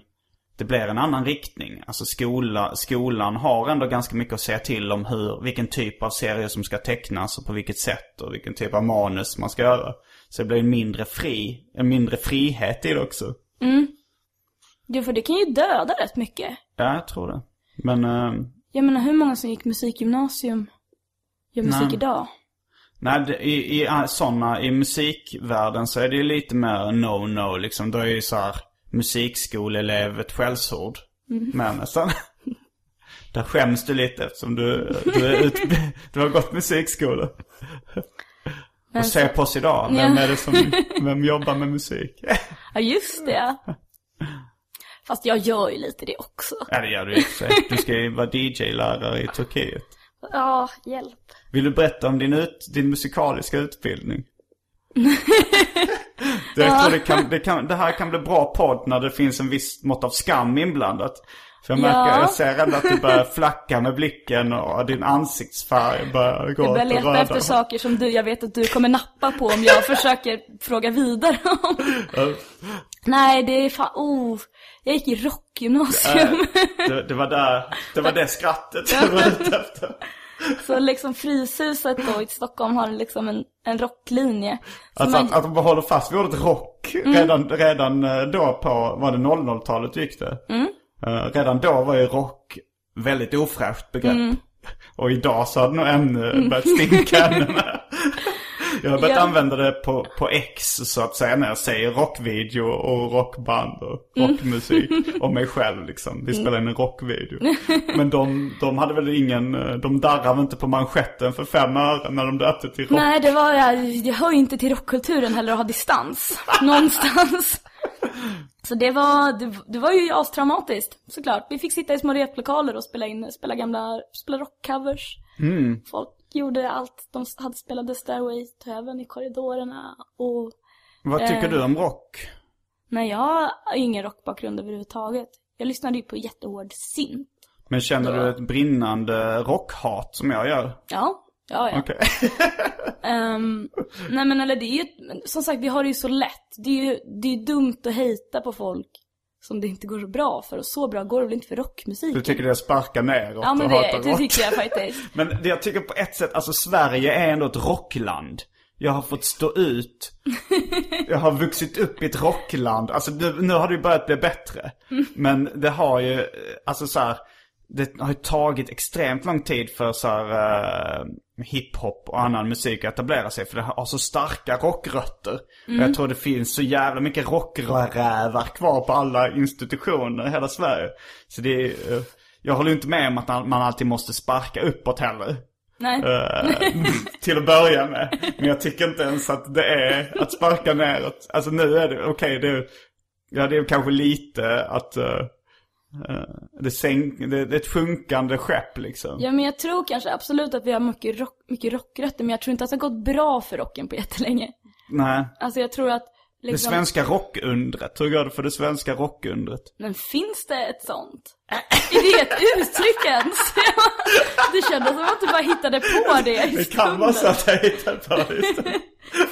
det blir en annan riktning. Alltså skola, skolan har ändå ganska mycket att säga till om hur, vilken typ av serier som ska tecknas och på vilket sätt och vilken typ av manus man ska göra. Så det blir en mindre fri, en mindre frihet i det också. Jo, för det kan ju döda rätt mycket. Ja, jag tror det. Men, eh, Jag menar, hur många som gick musikgymnasium gör musik Nej. idag? nej, det- i, i sådana, i musikvärlden så är det ju lite mer no-no liksom. Då är ju så här musikskoleelev ett skällsord. Men nästan. Där skäms du lite eftersom du, du, är ut, du har gått musikskola. Och se på oss idag. Vem är det som, vem jobbar med musik? Ja, just det. Fast jag gör ju lite det också. Ja, det gör du sig. Du ska ju vara DJ-lärare i Turkiet. Ja, hjälp. Vill du berätta om din, ut, din musikaliska utbildning? Det, jag tror det, kan, det, kan, det här kan bli bra podd när det finns en viss mått av skam inblandat. För jag märker, Ja. jag ser ändå att du börjar flacka med blicken och din ansiktsfärg börjar gå Jag börjar åt det röda. efter saker som du, jag vet att du kommer nappa på om jag försöker fråga vidare om. Nej, det är fan, oh. Jag gick i rockgymnasium. Det, det var där, det var det skrattet jag var ute efter. Så liksom Fryshuset då i Stockholm har liksom en, en rocklinje. Så Alltså man- att, att de håller fast vid ordet rock redan, redan eh, då på, var det 00-talet gick det? Eh, redan då var ju rock väldigt ofräscht begrepp. Och idag så har det nog ännu börjat stinka ännu. Jag har börjat Ja. använda det på, på X så att säga när jag säger rockvideo och rockband och rockmusik. Och mig själv liksom. Vi spelar in en rockvideo. Men de, de hade väl ingen, de darrade inte på manschetten för fem öre när de döpte till rock. Nej, det var, jag, jag hör ju inte till rockkulturen heller att ha distans. Någonstans. Så det var, det, det var ju astraumatiskt, såklart. Vi fick sitta i små replokaler och spela in, spela gamla, spela rockcovers. Folk gjorde allt, de hade spelade Stairway to Heaven i korridorerna och Vad tycker Eh. du om rock? Nej, jag har ingen rockbakgrund överhuvudtaget. Jag lyssnade ju på jättehård synt. Men känner du ett brinnande rockhat som jag gör? Ja, ja, ja. Okej. Ehm, nej men eller det är ju, som sagt vi har det ju så lätt. Det är ju det är dumt att hejta på folk som det inte går så bra för. Och så bra går det väl inte för rockmusik? Du tycker det är sparka neråt Ja men det, det tycker jag faktiskt. Men det jag tycker på ett sätt, alltså Sverige är ändå ett rockland. Jag har fått stå ut. Jag har vuxit upp i ett rockland. Alltså nu, nu har det ju börjat bli bättre. Men det har ju, alltså så här, det har ju tagit extremt lång tid för så här, eh, hiphop och annan musik att etablera sig. För det har så starka rockrötter. Och jag tror det finns så jävla mycket rockrävar kvar på alla institutioner i hela Sverige. Så det är, eh, jag håller ju inte med om att man alltid måste sparka uppåt heller. Nej. Eh, till att börja med. Men jag tycker inte ens att det är att sparka neråt. Alltså nu är det, okej det är, ja det är kanske lite att uh, uh, det, sänk, det, det är ett sjunkande skepp liksom. Ja men jag tror kanske absolut att vi har mycket, rock, mycket rockrötter men jag tror inte att det har gått bra för rocken på jättelänge. Nej. Alltså jag tror att Det liksom... svenska rockundret, hur går det för det svenska rockundret? Men finns det ett sånt? Är det ett uttryck ens? Det kändes som att du bara hittade på det i Det kan vara så stunden. att jag hittar på det.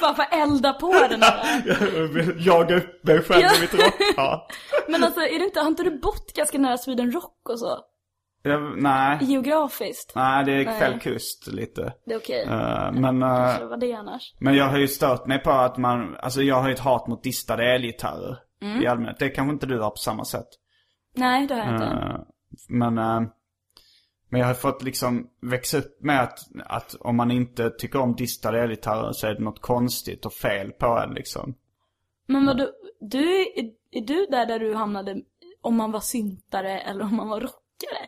Bara för att elda på den här. Jag jaga upp mig själv med mitt rockhat. Men alltså är det inte, har inte du bott ganska nära Sweden Rock och så? Jag, nej. Geografiskt? Nej, det är Nej. fel kust lite. Det är okej. Eh, men, eh, Kanske var det annars. men jag har ju stört mig på att man, alltså jag har ju ett hat mot distade elgitarrer. Mm. I allmänhet. Det kanske inte du har på samma sätt. Nej, det har jag inte. Eh, men, eh, men jag har fått liksom växa upp med att, att om man inte tycker om distade elgitarrer så är det något konstigt och fel på en liksom. Men vad du, du är, är du där där du hamnade om man var syntare eller om man var rockare?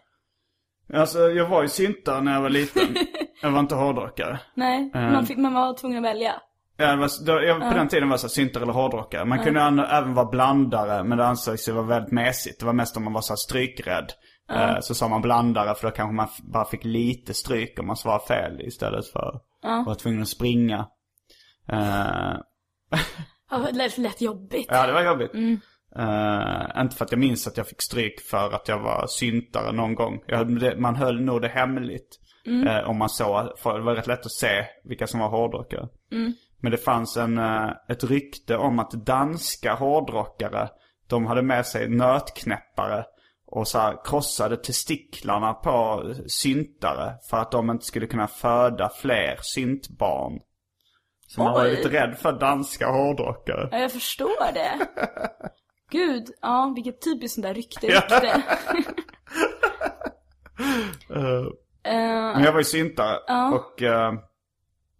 Alltså jag var ju syntare när jag var liten. jag var inte hårdrockare. Nej, Eh. man, fick, man var tvungen att välja. Ja, det var, då, jag, på den tiden var det så här, syntare eller hårdrockare. Man kunde an- även vara blandare, men det ansågs ju vara väldigt mesigt. Det var mest om man var så här strykrädd. Eh, så sa man blandare, för då kanske man bara fick lite stryk om man svarade fel istället för att vara tvungen att springa. Eh, Ja, det lät jobbigt. ja, det var jobbigt. Eh, inte för att jag minns att jag fick stryk för att jag var syntare någon gång. Jag, man höll nog det hemligt. Eh, om man såg, för det var rätt lätt att se vilka som var hårdrockare. Men det fanns en, eh, ett rykte om att danska hårdrockare, de hade med sig nötknäppare och så här krossade testiklarna på syntare för att de inte skulle kunna föda fler syntbarn. Så man var Oj. lite rädd för danska hårdrockare. Ja, jag förstår det. Gud, ja, vilket typiskt sånt där rykte-rykte. Eh, Eh, Men jag var ju syntare och eh,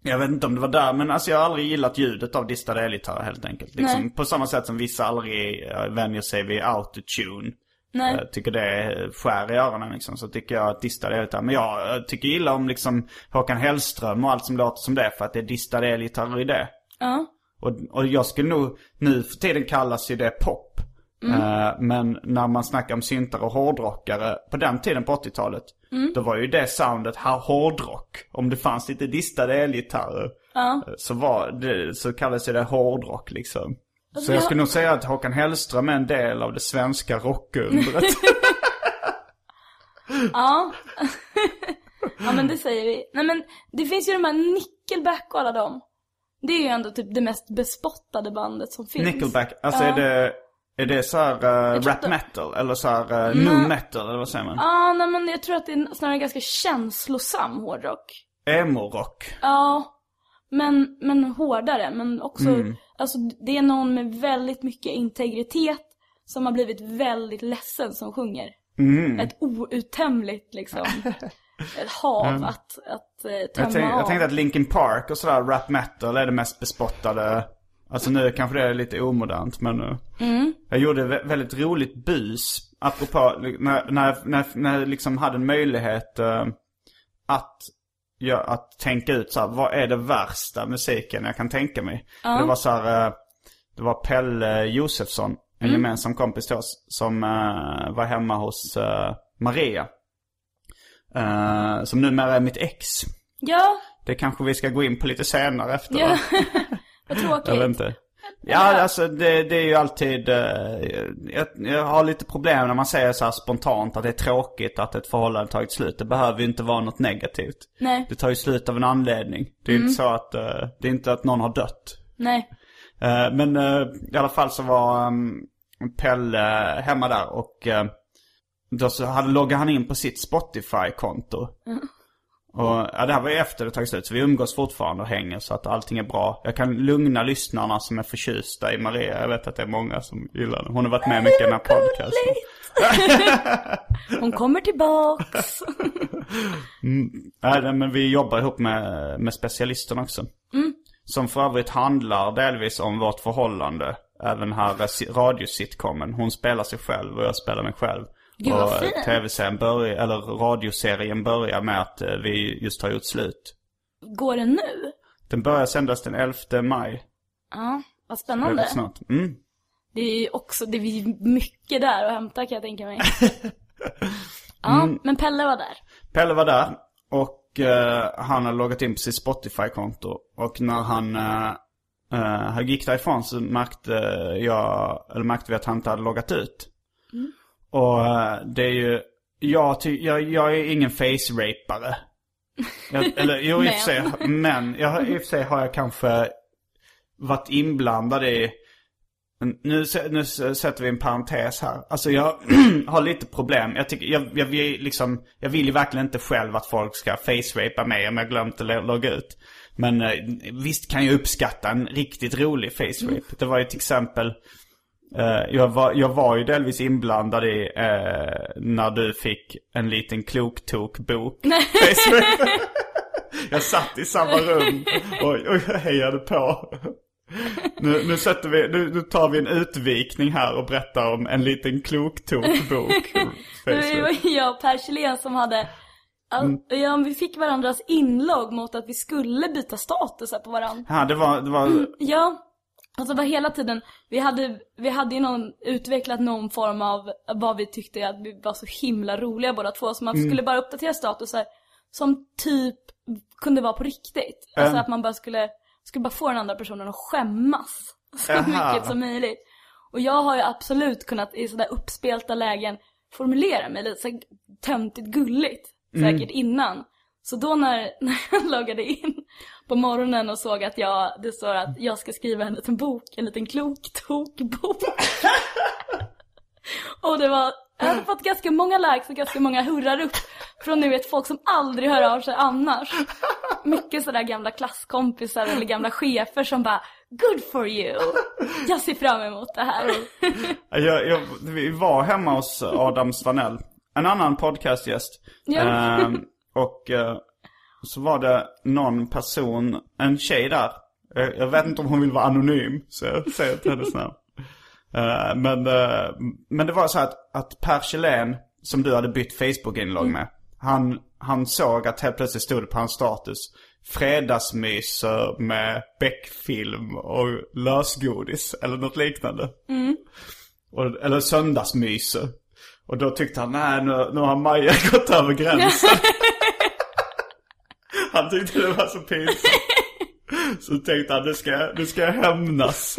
jag vet inte om det var där men alltså jag har aldrig gillat ljudet av distade elgitarrer helt enkelt. Liksom, Nej. på samma sätt som vissa aldrig uh, vänjer sig vid autotune. nej. Jag tycker det skär i öronen liksom. Så tycker jag att distade elgitarrer. Men jag tycker illa om liksom Håkan Hellström och allt som låter som det. För att det är distade elgitarrer i det. Ja. Och, och jag skulle nog, nu för tiden kallas ju det pop. Mm. Eh, men när man snackar om syntare och hårdrockare på den tiden på 80-talet. Mm. Då var ju det soundet ha- hårdrock. Om det fanns lite distade elgitarrer. Ja. eh, Så, var det, så kallades det hårdrock liksom. Så jag jag- skulle nog säga att Håkan Hellström är en del av det svenska rockundret. Ja. ja men det säger vi. Nej men det finns ju de här Nickelback och alla dem. Det är ju ändå typ det mest bespottade bandet som finns. Nickelback, alltså Ja. är det, är det så här uh, rap att de- metal? Eller så här uh, nu metal eller vad säger man? Ja, nej men jag tror att det är snarare ganska känslosam hårdrock. Emo-rock. Ja, men, men hårdare. Men också, Mm. alltså det är någon med väldigt mycket integritet som har blivit väldigt ledsen som sjunger. Mm. Ett outtömligt liksom, ett hav att, att eh, tömma Jag, tänk, av. jag tänkte att Linkin Park och sådär rap metal är det mest bespottade. Alltså nu kanske det är lite omodernt men uh, Mm. Jag gjorde vä- väldigt roligt bus. Apropå när, när, när, när jag liksom hade en möjlighet eh, att, ja, att tänka ut så här, vad är det värsta musiken jag kan tänka mig. Det var så här, eh, det var Pelle Josefsson, en gemensam kompis till oss, som eh, var hemma hos eh, Maria. Eh, som numera är mitt ex. Ja, Det kanske vi ska gå in på lite senare efter. ja. va? Vad Jag vet tråkigt. inte. Ja, alltså det, det är ju alltid... eh, jag, jag har lite problem när man säger så här spontant att det är tråkigt att ett förhållande tagit slut. Det behöver ju inte vara något negativt. Nej, Det tar ju slut av en anledning. Det är ju inte så att... eh, det är inte att någon har dött. nej. Eh, men eh, i alla fall så var um, Pelle hemma där och uh, då så hade, loggade han in på sitt Spotify-konto. Och ja, det här var ju efter det tagit slut så vi umgås fortfarande och hänger så att allting är bra. Jag kan lugna lyssnarna som är förtjusta i Maria. Jag vet att det är många som gillar henne. Hon har varit med mycket i den här podcasten. Hon kommer tillbaks. Nej, nej, men vi jobbar ihop med, med specialisten också. Som för övrigt handlar delvis om vårt förhållande. Även här eh, si- radiositcomen. Hon spelar sig själv och jag spelar mig själv. Gud, och fint. tv-serien börjar, eller radioserien börjar med att eh, vi just har gjort slut. Går den nu? Den börjar sändas den 11 maj. Ja, vad Det spännande. rätt snart. Mm. Det är ju också, det är mycket där att hämta kan jag tänka mig. Ja, Mm. men Pelle var där. Pelle var där och eh, han har loggat in på sitt Spotify-konto. Och när han uh, uh, gick därifrån så märkte jag, eller märkte vi att han inte hade loggat ut. Och eh, det är ju, jag, ty, jag, jag är ingen face-rapare. Eller jo i och för sig, men jag, i och för sig har jag kanske varit inblandad i nu, nu sätter vi en parentes här. Alltså jag har lite problem. Jag, tycker, jag, jag, vill liksom, jag vill ju verkligen inte själv att folk ska face-rapa mig om jag glömt att lo- logga ut. Men eh, visst kan jag uppskatta en riktigt rolig face-rape. Det var ju till exempel, jag, var, jag var ju delvis inblandad i eh, när du fick en liten klok-tok-bok. Jag satt i samma rum och, och jag hejade på. Nu, nu, sätter vi, nu, nu tar vi en utvikning här och berättar om en liten klok-tok-bok. Det var jag och Per Kjellén som hade Mm. ja, vi fick varandras inlogg mot att vi skulle byta statusar på varandra. Ja, det var, det var, Ja, alltså var hela tiden, vi hade, vi hade ju någon, utvecklat någon form av vad vi tyckte att vi var så himla roliga båda två. Så man Mm. skulle bara uppdatera statusar som typ kunde vara på riktigt. Alltså Mm. att man bara skulle, skulle bara få den andra personen att skämmas. Så Jaha. mycket som möjligt. Och jag har ju absolut kunnat i sådär uppspelta lägen formulera mig lite så töntigt gulligt. Mm. Säkert innan. Så då när, när jag loggade in på morgonen och såg att jag, det står att jag ska skriva en liten bok, en liten klok tokbok. och det var, jag hade fått ganska många likes och ganska många hurrar upp från nu vet folk som aldrig hör av sig annars. Mycket sådär gamla klasskompisar eller gamla chefer som bara Good for you! Jag ser fram emot det här. jag, jag, vi var hemma hos Adam Svanell. En annan podcastgäst. Ja. Ehm, och eh, så var det någon person, en tjej där. Jag, jag vet inte om hon vill vara anonym, så jag säger till hennes namn. Eh, men, eh, men det var så att, att Per Kjellén, som du hade bytt Facebook-inlogg med. Han, han såg att helt plötsligt stod det på hans status. Fredagsmyser med Beck-film och lösgodis eller något liknande. Och, eller söndagsmyser. Och då tyckte han, nej nu, nu har Maja gått över gränsen. Han tyckte det var så pinsamt. Så tänkte han, nu ska, jag- nu ska jag hämnas.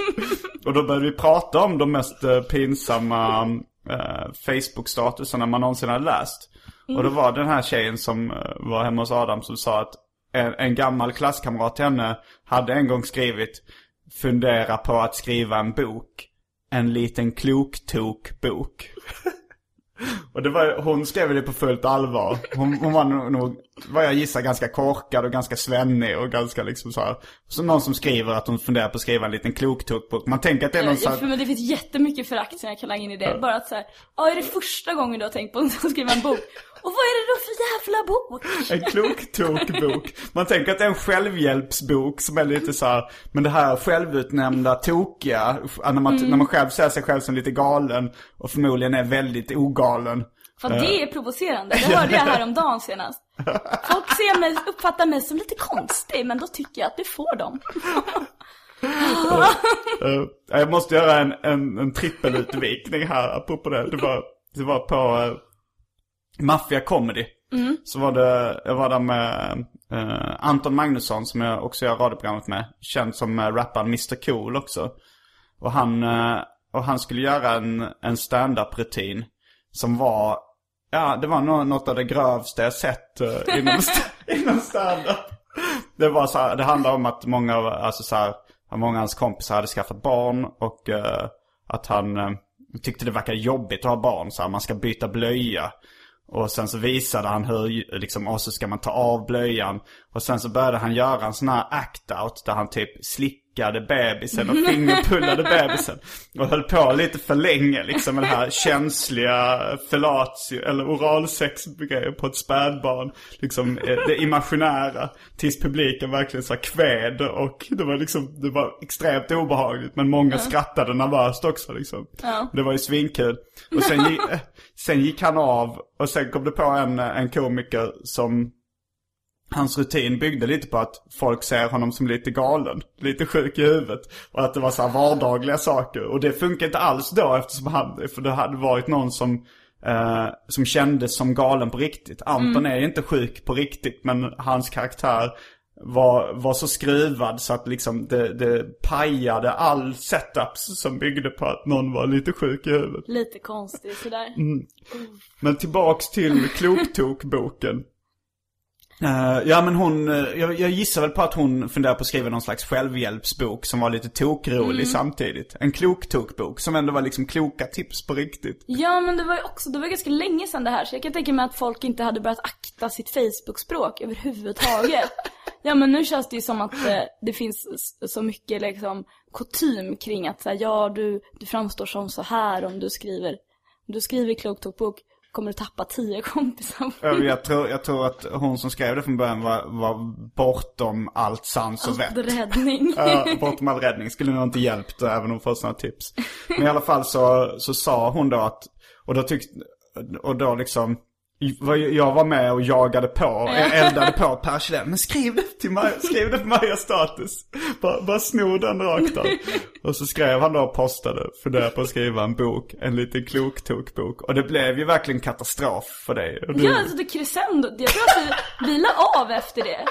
Och då började vi prata om de mest eh, pinsamma eh, Facebook-statusarna man någonsin har läst. Och då var den här tjejen som eh, var hemma hos Adam som sa att en, en gammal klasskamrat till henne hade en gång skrivit Fundera på att skriva en bok. En liten klok-tok-bok. Och det var, hon skrev det på fullt allvar. Hon, hon var nog, vad jag gissar, ganska korkad och ganska svennig och ganska liksom så här. Så någon som skriver att hon funderar på att skriva en liten kloktokbok. Man tänker att det är någon så Ja, här, för men det finns jättemycket förakt som jag kan lägga in i det. Bara att såhär, ja är det första gången du har tänkt på att skriva en bok? Och vad är det då för jävla bok? En kloktokbok. Man tänker att det är en självhjälpsbok som är lite så här, men det här självutnämnda tokiga, när man, när man själv ser sig själv som lite galen och förmodligen är väldigt ogalen. För det är provocerande, det hörde jag häromdagen senast. Folk ser mig, uppfattar mig som lite konstig, men då tycker jag att det får dem. Eh, jag måste göra en, en, en trippelutvikning här apropå det. Det var, det var på uh, Mafia Comedy. Så var det, jag var där med eh, Anton Magnusson som jag också gör radioprogrammet med. Känd som uh, rapparen Mr Cool också. Och han, eh, och han skulle göra en, en stand-up-rutin som var, ja det var nå- något av det grövsta jag sett uh, inom, inom stand-up. Det var så här, det handlar om att många, av- alltså så här, många av hans kompisar hade skaffat barn och eh, att han eh, tyckte det verkade jobbigt att ha barn. Så här, man ska byta blöja. Och sen så visade han hur, liksom, och så ska man ta av blöjan. Och sen så började han göra en sån här act-out där han typ slick runkade bebisen och fingerpullade bebisen. Och höll på lite för länge liksom med det här känsliga fellatio eller oralsex på ett spädbarn. Liksom eh, det imaginära. Tills publiken verkligen så kved och det var liksom, det var extremt obehagligt. Men många skrattade nervöst också liksom. Ja. Det var ju svinkul. Och sen, sen gick han av och sen kom det på en, en komiker som Hans rutin byggde lite på att folk ser honom som lite galen, lite sjuk i huvudet. Och att det var så vardagliga saker. Och det funkar inte alls då eftersom han, för det hade varit någon som, eh, som kändes som galen på riktigt. Anton är inte sjuk på riktigt men hans karaktär var, var så skruvad så att liksom det, det pajade all setups som byggde på att någon var lite sjuk i huvudet. Lite konstigt sådär. Men tillbaks till Kloktok-boken. Eh, ja men hon, eh, jag, jag gissar väl på att hon funderar på att skriva någon slags självhjälpsbok som var lite tokrolig samtidigt. En kloktokbok som ändå var liksom kloka tips på riktigt. Ja men det var ju också, det var ganska länge sedan det här så jag kan tänka mig att folk inte hade börjat akta sitt Facebook-språk överhuvudtaget. ja men nu känns det ju som att eh, det finns så mycket liksom kutym kring att säga ja du, du framstår som så här om du skriver, om du skriver kloktokbok kommer du tappa tio kompisar. Eh, Jag tror, jag tror att hon som skrev det från början var, var bortom allt sans och vett. Räddning. Bortom all räddning skulle nog inte hjälpt även om hon får sådana tips. Men i alla fall så, så sa hon då att, och då tyckte, och då liksom, jag var med och jagade på, eldade på Per. Men skriv det till Maja, skriv det på Maja status. Bara, bara sno den rakt av. Och så skrev han då och postade, funderade på att skriva en bok, en liten kloktokbok. Och det blev ju verkligen katastrof för dig. Du- Ja alltså det crescendo, jag tror att vi, vi la av efter det.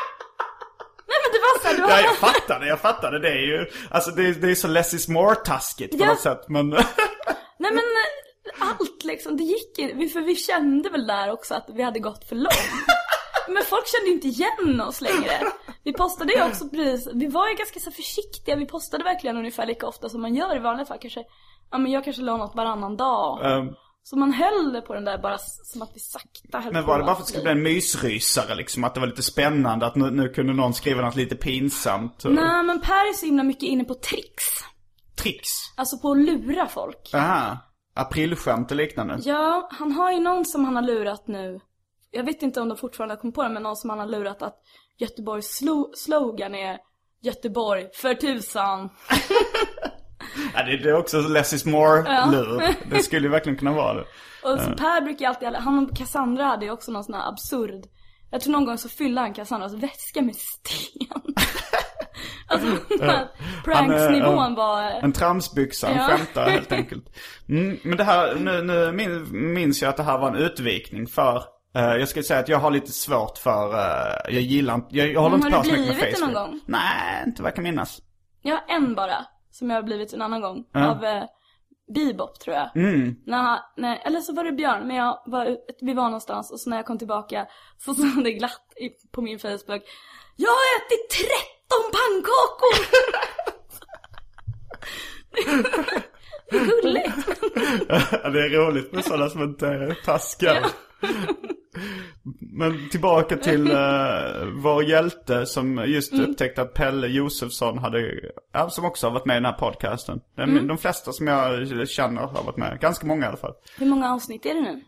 Nej men det var såhär, du Ja, har... jag fattade, jag fattade. Det är ju, alltså det, är- det är så less is more-taskigt på Ja. något sätt. Men, Nej men eh, allt liksom, det gick vi- För vi kände väl där också att vi hade gått för långt. Men folk kände inte igen oss längre. Vi postade ju också precis, vi var ju ganska så försiktiga. Vi postade verkligen ungefär lika ofta som man gör i vanliga fall. Kanske, ja men jag kanske la något varannan dag. ehm, Så man höll på den där bara som att vi sakta höll men på var det bara för att det skulle bli en mysrysare liksom? Att det var lite spännande? Att nu, nu kunde någon skriva något lite pinsamt? Nej men Per är så himla mycket inne på tricks. Tricks? Alltså på att lura folk. Aha. Aprilskämt och liknande? Ja, han har ju någon som han har lurat nu. Jag vet inte om de fortfarande har kommit på det, men någon som han har lurat att Göteborgs slo- slogan är Göteborg för tusan. Ja, det, är också less is more-lur. Det skulle ju verkligen kunna vara det. Och så Per brukar ju alltid, han och Cassandra hade ju också någon sån här absurd. Jag tror någon gång så fyllde han Cassandras väska med sten. alltså här pranksnivån Han var... En tramsbyxa, Ja. skämtare helt enkelt. Mm, men det här, nu, nu min, minns jag att det här var en utvikning för eh, jag skulle säga att jag har lite svårt för, eh, jag gillar inte, jag, jag håller Men inte har på du så mycket med blivit det Facebook. någon gång? Nej, inte vad jag kan minnas. Jag har en bara, som jag har blivit en annan gång. Ja. Av eh, Bebop tror jag. Mm. När, han- när, eller så var det Björn, men jag var, vi var någonstans och så när jag kom tillbaka så stod det glatt på min Facebook. Jag har ätit 13 pannkakor! det är gulligt. Ja, det är roligt med sådana som inte är taskiga. Men tillbaka till uh, vår hjälte som just Mm. upptäckte att Pelle Josefsson hade, ja, som också har varit med i den här podcasten. De, Mm. de flesta som jag känner har varit med, ganska många i alla fall. Hur många avsnitt är det nu?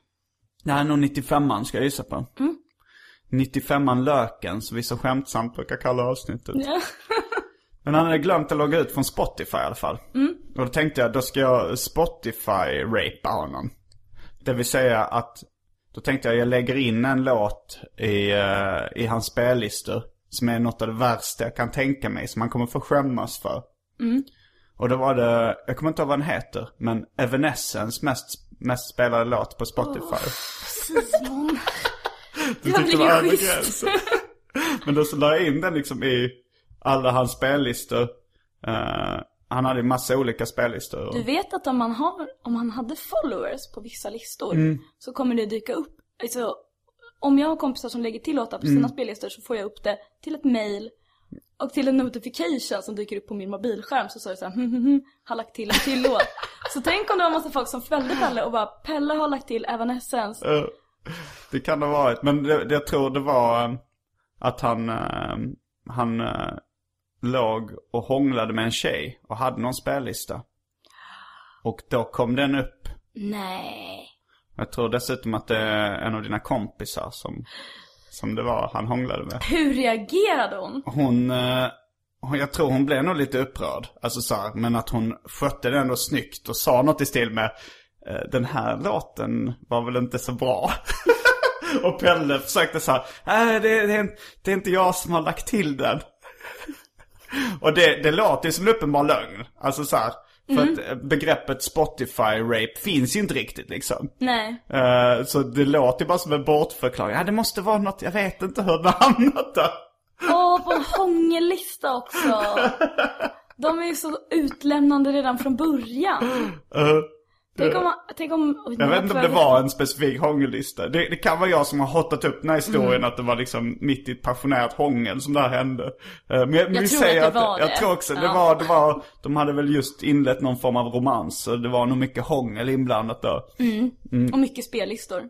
Det här är nog 95an ska jag gissa på. Mm. 95an Löken, som vi så skämtsamt brukar kalla avsnittet. Ja. Men han hade glömt att logga ut från Spotify i alla fall. Och då tänkte jag, då ska jag Spotify-rapa honom. Det vill säga att, då tänkte jag, jag lägger in en låt i, eh, i hans spellistor. Som är något av det värsta jag kan tänka mig, som han kommer få skämmas för. Och då var det, jag kommer inte ihåg vad den heter, men Evanescence mest, mest spelade låt på Spotify. Simon. Du Jag tyckte det var över gränsen. Men då så la jag in den liksom i alla hans spellistor. Eh, han hade ju massa olika spellistor. Du vet att om man, har, om man hade followers på vissa listor så kommer det dyka upp, alltså om jag har kompisar som lägger till låtar på sina spellistor så får jag upp det till ett mail och till en notification som dyker upp på min mobilskärm så står det så här, hm, hm, hm, har lagt till en till låt. Så tänk om det var massa folk som följde Pelle och bara, Pelle har lagt till Evanescence. Eh, det kan det ha varit. Men det, jag tror det var eh, att han, eh, han eh, låg och hånglade med en tjej och hade någon spellista. Och då kom den upp. Nej. Jag tror dessutom att det är en av dina kompisar som, som det var han hånglade med. Hur reagerade hon? Hon, hon- jag tror hon blev nog lite upprörd. Alltså så här, men att hon skötte det ändå snyggt och sa något i stil med Den här låten var väl inte så bra. och Pelle försökte så här, nej det, det, är, inte- det är inte jag som har lagt till den. och det, det låter ju som en uppenbar lögn. Alltså så här, för att eh, begreppet Spotify-rape finns ju inte riktigt liksom. Nej. Eh, så det låter ju bara som en bortförklaring. Ja, det måste vara något, jag vet inte hur det hamnat där. Åh, på en hångellista också. De är ju så utlämnande redan från början. Eh, Tänk om, tänk om... oj, Jag vet inte om det var en specifik hångellista. Det, det kan vara jag som har hottat upp den här historien att det var liksom mitt i ett passionerat hångel som det här hände. Eh, Men jag, vi tror säger att det var Jag det. tror också det Ja. var, det var, de hade väl just inlett någon form av romans. Så det var nog mycket hångel inblandat där. Och mycket spellistor.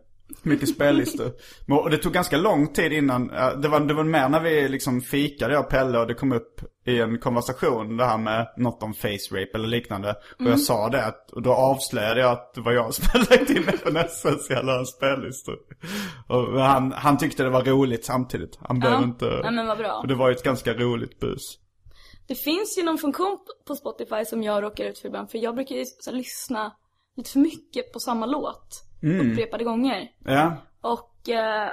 Mycket spellistor. Och det tog ganska lång tid innan, det var, det var mer när vi liksom fikade jag och Pelle och det kom upp i en konversation det här med något om face rape eller liknande. Och jag sa det att, och då avslöjade jag att det var jag som hade lagt in FNSs jävla spellistor. Och han, han tyckte det var roligt samtidigt. Han blev Ja. inte... Nej, men vad bra. Och det var ju ett ganska roligt bus. Det finns ju någon funktion på Spotify som jag råkar ut för ibland. För jag brukar ju lyssna lite för mycket på samma låt. Upprepade gånger. Ja. Och eh,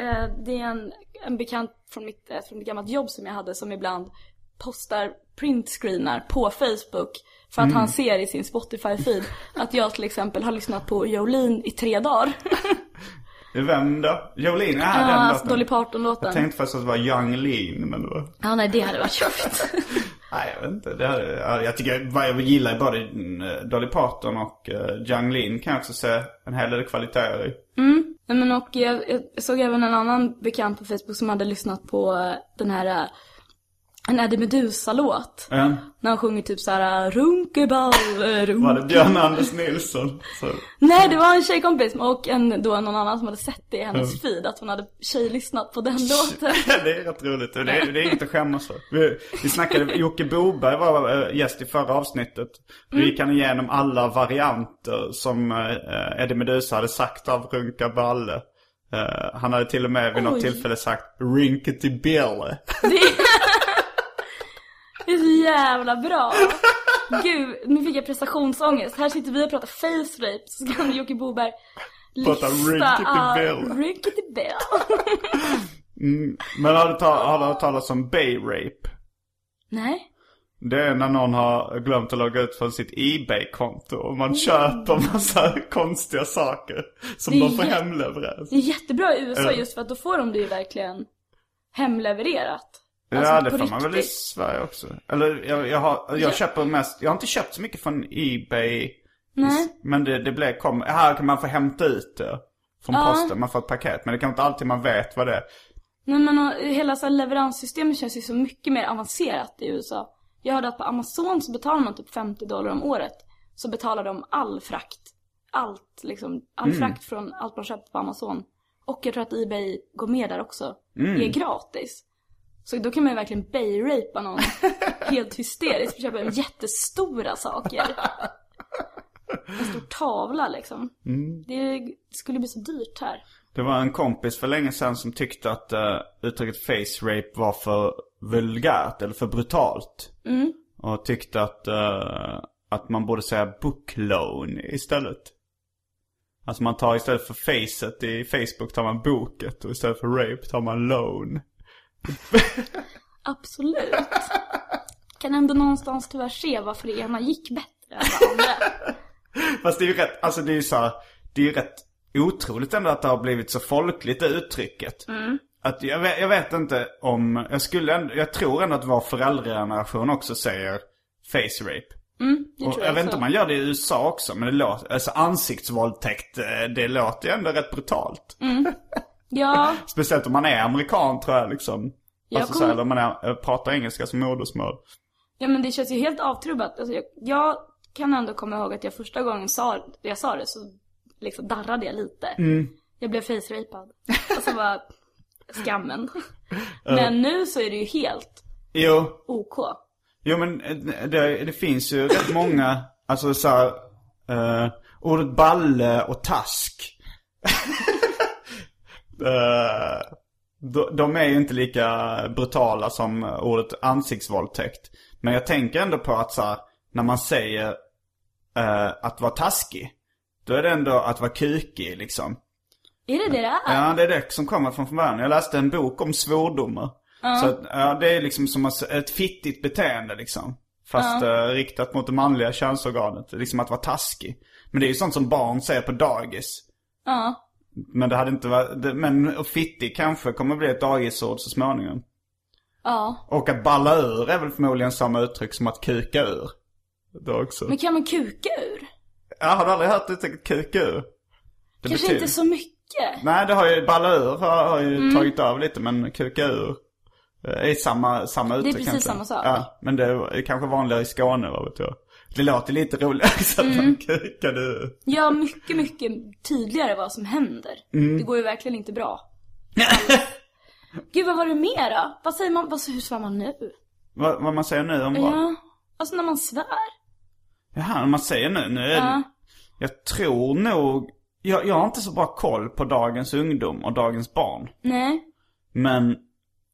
eh, det är en, en bekant från mitt, eh, från ett gammalt jobb som jag hade som ibland postar printscreenar på Facebook. För att han ser i sin Spotify-feed att jag till exempel har lyssnat på Jolene i tre dagar. Vem då? Jolene? Ja, Ja, den alltså låten. Dolly Jag Parton-låten. tänkte faktiskt att det var Young Lean, men det var... Ja, nej det hade varit jobbigt. Nej, jag vet inte. Det hade, jag tycker, vad jag gillar både eh, Dolly Parton och eh, Jiang Lin kan jag också se en hel del kvaliteter i. Mm. Nej, men och jag, jag såg även en annan bekant på Facebook som hade lyssnat på eh, den här en Eddie Meduza-låt. Ja. När han sjunger typ såhär runkeball, eh, runk... Var det Björn Anders Nilsson? Så. Nej, det var en tjejkompis och en, då någon annan som hade sett det i hennes feed, att hon hade tjejlyssnat på den låten. det är rätt roligt. Det är, det är inget att skämmas för. Vi, vi snackade, Jocke Boberg var eh, gäst i förra avsnittet. Då gick han igenom alla varianter som Eddie Meduza hade sagt av Runka Balle. Eh, han hade till och med vid något Oj. tillfälle sagt Rinkety Bill. Det är så jävla bra. Gud, nu fick jag prestationsångest. Här sitter vi och pratar face rape, så kan Jocke Boberg Prata lista Rinkety Bill. Rinkety Bill. Men har du, ta- har du hört talas om Bay Rape? Nej. Det är när någon har glömt att logga ut från sitt Ebay-konto och man köper massa konstiga saker som Det de får hemlevereras. Det är jättebra i USA just för att då får de det ju verkligen hemlevererat. Alltså, ja, det får man väl i riktigt. Sverige också. Eller jag, jag, har, jag Ja. köper mest, jag har inte köpt så mycket från Ebay. Nej. Men det, det blev, kom, här kan man få hämta ut det. Från Ja. posten, man får ett paket. Men det kan inte alltid man vet vad det är. Nej men och, hela så här, leveranssystemet känns ju så mycket mer avancerat i USA. Jag hörde att på Amazon så betalar man typ 50 dollar om året. Så betalar de all frakt. Allt liksom, all frakt från allt man köper på Amazon. Och jag tror att Ebay går med där också. Det är gratis. Så då kan man ju verkligen bay-rapa någon helt hysteriskt för att köpa jättestora saker. En stor tavla liksom. Det skulle bli så dyrt här. Det var en kompis för länge sedan som tyckte att uh, uttrycket face rape var för vulgärt eller för brutalt. Och tyckte att, eh, att man borde säga book loan istället. Alltså man tar istället för facet i Facebook tar man boket och istället för rape tar man loan. Absolut. Kan ändå någonstans tyvärr se varför det ena gick bättre än det andra. Fast det är ju rätt, alltså det är ju så här, det är ju rätt otroligt ändå att det har blivit så folkligt det uttrycket. Att jag vet, jag vet inte om, jag skulle ändå, jag tror ändå att vår föräldrageneration också säger face rape. Det Och tror jag jag vet inte om man gör det i USA också, men det låter, alltså ansiktsvåldtäkt, eh, det låter ju ändå rätt brutalt. Ja, Speciellt om man är amerikan tror jag liksom. Jag alltså kommer- så här, om man är, eh, pratar engelska som modersmål. ja men det känns ju helt avtrubbat. Alltså, jag, jag kan ändå komma ihåg att jag första gången sa, jag sa det så liksom darrade jag lite. Jag blev face-rapad. Alltså bara skammen. Men nu så är det ju helt, Jo, OK. jo men eh, det, det finns ju rätt många, alltså så här, eh, ordet balle och task. Eh, de, de är ju inte lika brutala som ordet ansiktsvåldtäkt. Men jag tänker ändå på att så här, när man säger eh, att vara taskig. Då är det ändå att vara kukig liksom. Är det det det är? Ja, det är det som kommer från början. Jag läste en bok om svordomar. Så att, ja, det är liksom som ett fittigt beteende liksom. Fast eh, riktat mot det manliga könsorganet. Liksom att vara taskig. Men det är ju sånt som barn säger på dagis. Ja. Men det hade inte varit, det, men och fittig kanske kommer bli ett dagisord så småningom. Ja. Och att balla ur är väl förmodligen samma uttryck som att kuka ur. Det också. Men kan man kuka ur? Ja, har du aldrig hört uttrycket kuka ur? Det Kanske inte så mycket. Nej, det har ju, balla ur har, har ju Mm. tagit av lite, men kuka ur eh, är samma, samma uttryck precis egentligen. samma sak. Ja, men det är kanske vanligare i Skåne, vad vet jag. Det låter lite roligare så att Mm. man kukade ur. Ja, mycket, mycket tydligare vad som händer. Mm. Det går ju verkligen inte bra. Gud, vad var det mer då? Vad säger man, vad, hur svär man nu? Vad, vad man säger nu om vad? Ja, alltså när man svär. Jaha, man säger nu, nu är Ja. det, Jag tror nog, jag, jag har inte så bra koll på dagens ungdom och dagens barn. Nej. Men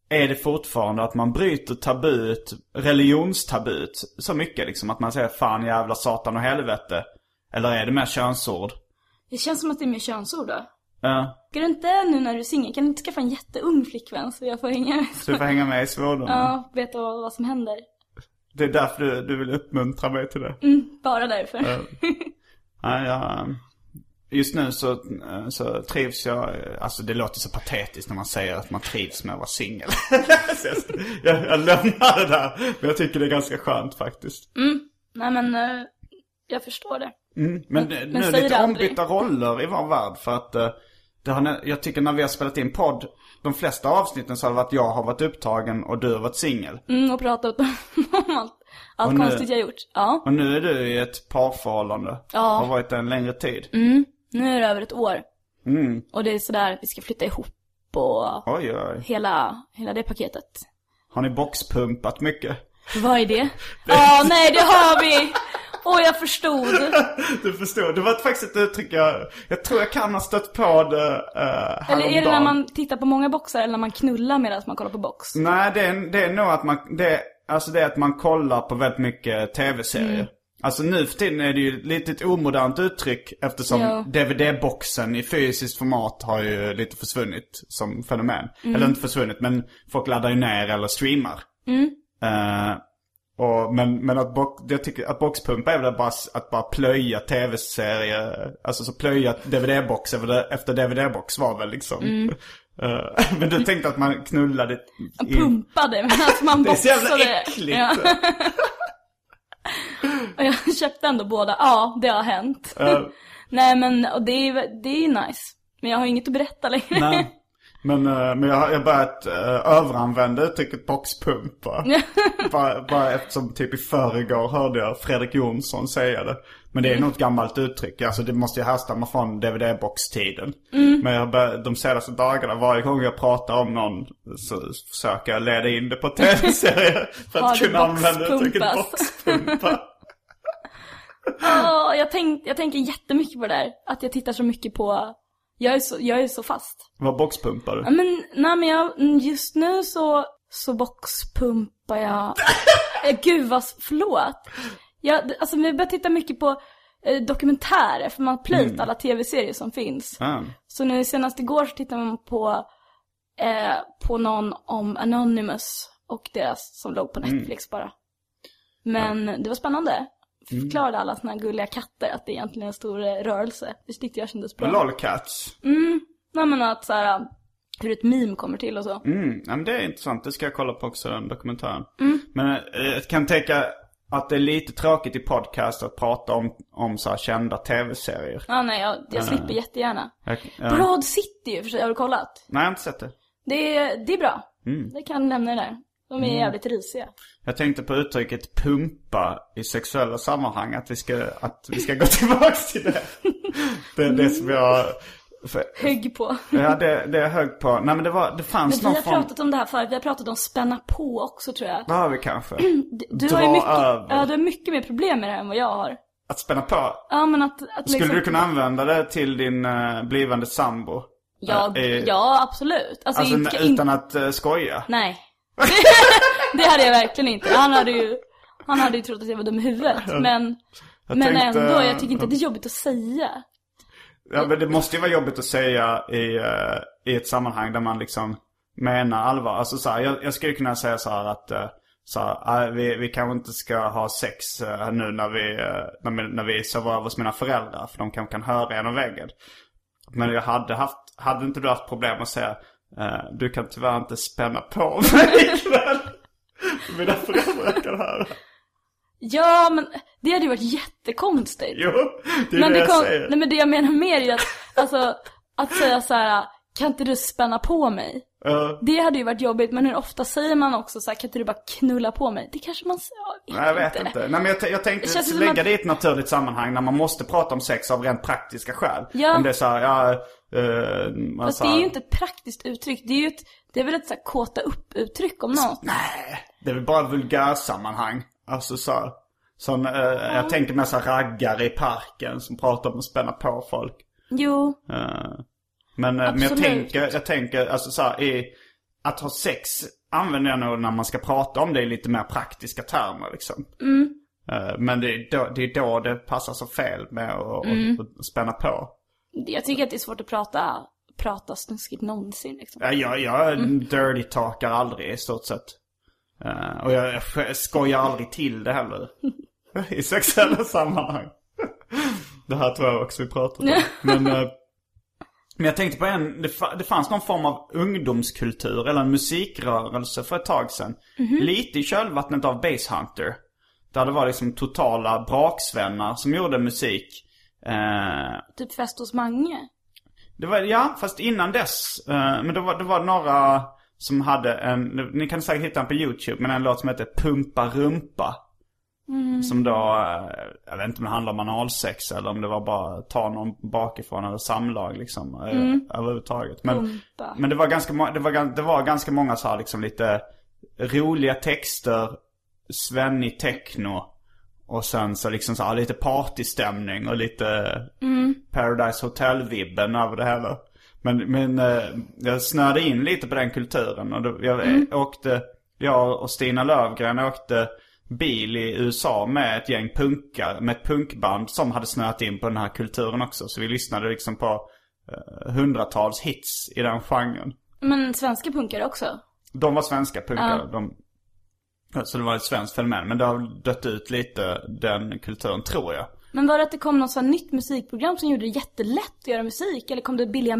är det fortfarande att man bryter tabut, religionstabut, så mycket liksom? Att man säger fan jävla satan och helvete? Eller är det mer könsord? Det känns som att det är mer könsord då. Ja, Ska du inte nu när du är singel, kan du inte skaffa en jätteung flickvän så jag får hänga med? så du får hänga med i svordomen. Ja, veta vad, vad som händer. Det är därför du, du vill uppmuntra mig till det. Mm, bara därför. Ja, jag, just nu så, så trivs jag, alltså det låter så patetiskt när man säger att man trivs med att vara singel. Jag, jag, lämnar det där, men jag tycker det är ganska skönt faktiskt. Nej men, eh, jag förstår det. Mm, men, Men- nu är det lite ombytta roller i vår värld för att eh, det har, jag tycker när vi har spelat in podd, de flesta avsnitten så har det varit jag har varit upptagen och du har varit singel. Mm, och pratat om allt, allt Och nu- konstigt jag gjort. Ja. Och nu är du i ett parförhållande. Ja. Har varit det en längre tid. Nu är det över ett år. Mm. Och det är sådär, vi ska flytta ihop och Oj, oj. hela, hela det paketet. Har ni boxpumpat mycket? Vad är det? Ja, nej det har vi! Åh, jag förstod. Du förstår, det var faktiskt ett uttryck jag, jag tror jag kan ha stött på det uh, Eller är det när man tittar på många boxar eller när man knullar medan man kollar på box? Nej, det är, det är nog att man, det, alltså det är att man kollar på väldigt mycket tv-serier. Mm. Alltså nu för tiden är det ju lite ett omodernt uttryck eftersom Ja. DVD-boxen i fysiskt format har ju lite försvunnit som fenomen. Mm. Eller inte försvunnit, men folk laddar ju ner eller streamar. Mm. Eh, och, men men att, box, jag tycker att boxpumpa är väl bara att bara plöja tv-serier. Alltså så plöja DVD-box efter, DVD-box var väl liksom. Mm. Eh, men du tänkte att man knullade in. Pumpade medan man Det är så jävla boxade. äckligt. Ja. Och jag köpte ändå båda. Ja, det har hänt. Eh, Nej men, och det är, det är nice. Men jag har inget att berätta längre. nej. Men, eh, men jag har börjat uh, överanvända uttrycket boxpumpa. bara, bara eftersom typ i förrgår hörde jag Fredrik Jonsson säga det. Men det är nog ett gammalt uttryck. Alltså det måste ju härstamma från DVD-box-tiden. Men jag börjat, de senaste dagarna, varje gång jag pratar om någon så försöker jag leda in det på tv-serier. För att kunna använda uttrycket boxpumpa. Åh, jag, tänk, jag tänker jättemycket på det där. Att jag tittar så mycket på, jag är så, jag är så fast. Vad boxpumpar Ja, du? men, nej men jag, mm, just nu så, så boxpumpar jag. Eh, Gud vad, förlåt. Jag, alltså vi börjar titta mycket på eh, dokumentärer, för man har plöjt alla tv-serier som finns. Ah. Så nu senast igår så tittade man på, eh, på någon om Anonymous och deras, som låg på Netflix bara. Men det var spännande. Förklarade alla såna här gulliga katter att det egentligen är en stor eh, rörelse. Det tyckte jag kändes bra. Lolcats. Nej men att så här, hur ett meme kommer till och så. Mm, ja, men det är intressant. Det ska jag kolla på också, den dokumentären. Men eh, jag kan tänka att det är lite tråkigt i podcast att prata om, om så här kända tv-serier. Ja nej, jag, jag slipper jättegärna. Jag, ja. Broad City för sig, har du kollat? Nej, jag har inte sett det. Det är, det är bra. Det kan lämna det där. De är jävligt risiga. Jag tänkte på uttrycket pumpa i sexuella sammanhang. Att vi ska, att vi ska gå tillbaks till det. Det är det som jag För, högg på. ja, det, det är jag hög på. Nej men det var, det fanns Men vi någon har form... pratat om det här förut, vi har pratat om spänna på också tror jag. Det har vi kanske. Du, du har ju mycket, över. ja, du har mycket mer problem med det här än vad jag har. Att spänna på. Ja men att, att Skulle liksom, du kunna använda det till din eh, blivande sambo? Ja, Eh, eh, ja absolut. Alltså, Alltså inte, utan inte, att uh, skoja? nej. det hade jag verkligen inte. Han hade ju, han hade ju trott att jag var dum i huvudet. Men, Jag men tänkte- ändå, jag tycker inte att det är jobbigt att säga. Ja men det måste ju vara jobbigt att säga i, eh, i ett sammanhang där man liksom menar allvar. Alltså så här, jag, jag skulle kunna säga så här att uh, så här, ah, vi, vi kanske inte ska ha sex eh, nu när vi, när, vi- när vi sover över hos mina föräldrar. För de kanske kan höra genom väggen. Men jag hade haft, hade inte du haft problem att säga du kan tyvärr inte spänna på mig ikväll. Mina föräldrar kan höra. Ja, men det hade ju varit jättekonstigt. Jo, det är men det, jag kom, säger. nej men det jag menar mer är att, alltså, att säga så här, kan inte du spänna på mig? Ja. Det hade ju varit jobbigt, men hur ofta säger man också så här, kan inte du bara knulla på mig? Det kanske man säger, Nej, jag vet inte. Nej, men jag, jag tänkte Det lägga att- det i ett naturligt sammanhang när man måste prata om sex av rent praktiska skäl. Ja. Om det är så här, ja, man Fast så det är här- ju inte ett praktiskt uttryck, det är ju ett, det är väl ett så här kåta upp-uttryck om något. Nej, det är väl bara vulgärsammanhang. Alltså så här, sån, eh, jag tänker med så här raggare i parken som pratar om att spänna på folk. Jo, Eh, men, eh, men jag tänker, jag tänker, alltså så här, i, att ha sex använder jag nog när man ska prata om det i lite mer praktiska termer liksom. Mm. Eh, men det är, då, det är då det passar så fel med att Mm. spänna på. jag tycker att det är svårt att prata, prata snuskigt någonsin liksom. Ja, jag, jag Mm. dirty talkar aldrig i stort sett. Eh, och jag, jag skojar aldrig till det heller. I sexuella sammanhang. det här tror jag också vi pratade om. Men, eh, men jag tänkte på en, det, fa- det fanns någon form av ungdomskultur eller en musikrörelse för ett tag sedan. Mhm. Lite i kölvattnet av Basshunter. Där det var liksom totala braksvänner som gjorde musik. Eh, Typ fest hos Mange. det var, ja, fast innan dess. men det var, det var några som hade en, ni kan säkert hitta den på YouTube, men en låt som heter Pumpa Rumpa. Som då, eh, jag vet inte om det handlar om analsex eller om det var bara ta någon bakifrån eller samlag liksom. Mm. Överhuvudtaget. Men, Pumpa. men det var ganska, det var, det var ganska många så här liksom lite roliga texter, svennig techno. Och sen så liksom så här lite partystämning och lite Paradise Hotel-vibben över det hela. Men, men eh, jag snöade in lite på den kulturen och då, jag Mm. åkte, jag och Stina Lövgren åkte bil i USA med ett gäng punkar, med ett punkband som hade snöat in på den här kulturen också. Så vi lyssnade liksom på eh, hundratals hits i den genren. Men svenska punkare också. De var svenska punkare. Ja. De, så det var ett svenskt fenomen. Men det har dött ut lite den kulturen tror jag. Men var det att det kom något sånt nytt musikprogram som gjorde det jättelätt att göra musik? Eller kom det billiga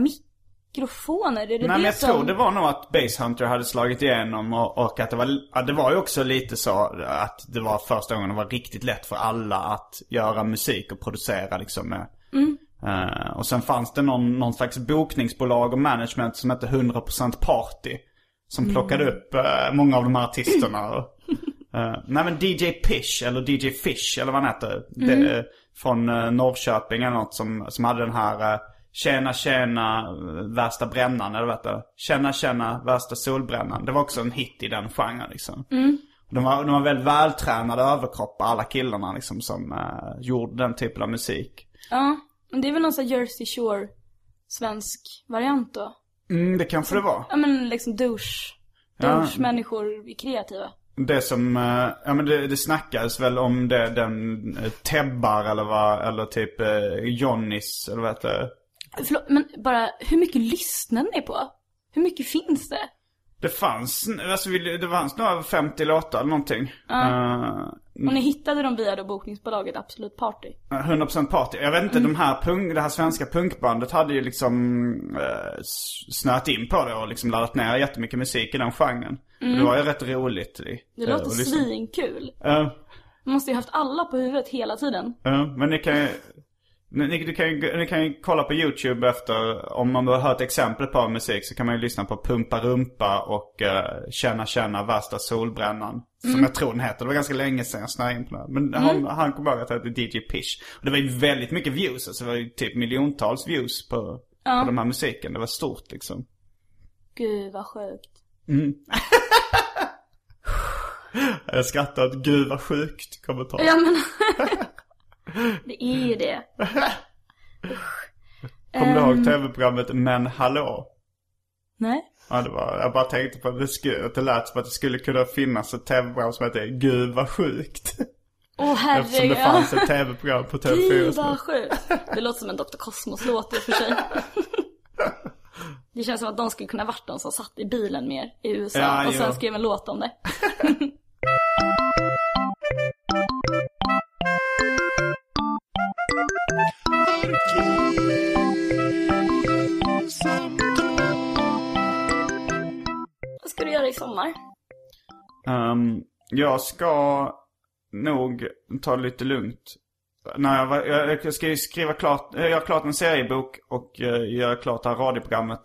mikrofoner? Är det Nej det men jag som... tror det var nog att Basshunter hade slagit igenom och, och att det var, det var ju också lite så att det var första gången det var riktigt lätt för alla att göra musik och producera liksom med. Eh, och sen fanns det någon, någon slags bokningsbolag och management som hette 100% Party. Som plockade upp eh, många av de här artisterna. Och, eh, nej men DJ Pish eller DJ Fish eller vad han heter. Det, eh, från uh, Norrköping eller något som, som hade den här uh, Tjena tjena värsta brännan eller vet du. Tjena tjena värsta solbrännan. Det var också en hit i den genren liksom. De var, de var väldigt vältränade överkroppar alla killarna liksom som eh, gjorde den typen av musik. Ja, men det är väl någon sån här Jersey Shore svensk variant då? Mm, det kanske det var. Ja men liksom douche. Ja. Douche-människor är kreativa. Det som, eh, ja men det, det snackades väl om det, den eh, Tebbar eller vad, eller typ eh, Johnnys eller vad heter det? Förlåt, men bara, hur mycket lyssnar ni på? Hur mycket finns det? Det fanns, alltså det fanns nog över 50 låtar eller någonting. Eh, Och ni hittade dem via då bokningsbolaget Absolut Party? 100% party. Jag vet inte, de här punk, det här svenska punkbandet hade ju liksom eh, snöat in på det och liksom laddat ner jättemycket musik i den genren. Och Det var ju rätt roligt. Det eh, låter lyssna. svinkul. Ja. Man måste ju haft alla på huvudet hela tiden. Ja, men ni kan ju... Ni, ni, kan ju, ni kan ju kolla på YouTube efter, om man har hört exempel på musik så kan man ju lyssna på Pumpa Rumpa och uh, Känna Känna Värsta Solbrännan. Som jag tror den heter. Det var ganska länge sedan jag snöade in på den. Men han, han kom ihåg att det hette DJ Pish. Och det var ju väldigt mycket views. Alltså det var ju typ miljontals views på, Ja. på den här musiken. Det var stort liksom. Gud vad sjukt. Jag skrattar att gud vad sjukt kommentar. Ja men. det är ju det. Kommer du Ehm. ihåg tv-programmet Men Hallå? Nej. Ja, det var, jag bara tänkte på att det, skulle, att det lät som att det skulle kunna finnas ett tv-program som heter Gud vad sjukt. Åh Eftersom herregud. det fanns ett tv-program på TV4. Gud vad sjukt. Det låter som en Dr. Cosmos-låt i och för sig. Det känns som att de skulle kunna varit de som satt i bilen mer i USA Ja, och sen jo. skrev en låt om det. Vad ska du göra i sommar? Um, jag ska nog ta det lite lugnt. Nej, jag, var- jag, jag ska ju skriva klart, göra klart en seriebok och eh, uh, göra klart det här radioprogrammet.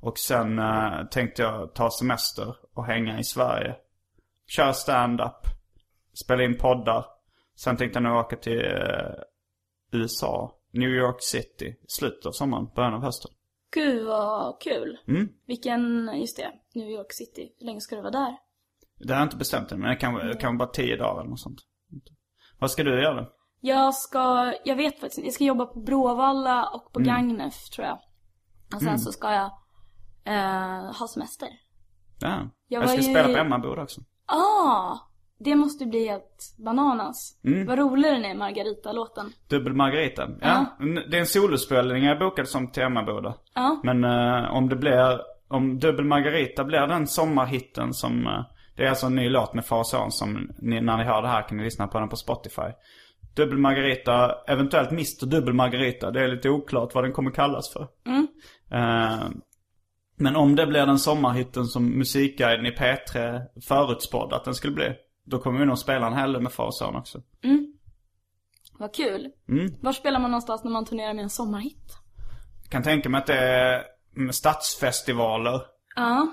Och sen uh, tänkte jag ta semester och hänga i Sverige. Köra stand-up. Spela in poddar. Sen tänkte jag nog åka till uh, USA. New York City. Slutet av sommaren, början av hösten. Gud vad kul. Mm. Vilken, just det, New York City. Hur länge ska du vara där? Det har jag inte bestämt än, men det kan, det kan vara tio dagar eller något sånt. Vad ska du göra? Jag ska, jag vet faktiskt inte, jag ska jobba på Bråvalla och på Mm. Gagnef tror jag. Och sen så ska jag eh, ha semester. Ja. Jag Jag, ska ju- spela på Emmaboda också. Ah! Det måste bli helt bananas. Mm. Vad rolig den är, Margarita-låten. Dubbel Margarita. Ja. n- Det är en solospelning jag bokade som till Emmaboda. Ja. Men eh, om det blir, om Dubbel Margarita blir den sommarhitten som, eh, det är alltså en ny låt med Far Son som ni, när ni hör det här kan ni lyssna på den på Spotify. Dubbel Margarita, eventuellt Mr Dubbel Margarita. Det är lite oklart vad den kommer kallas för. Eh, men om det blir den sommarhitten som musikguiden i P3 förutspådde att den skulle bli. Då kommer vi nog spela en hel del med Far Son också. Vad kul. Mm. Var spelar man någonstans när man turnerar med en sommarhit? Kan tänka mig att det är mm, stadsfestivaler. Ja.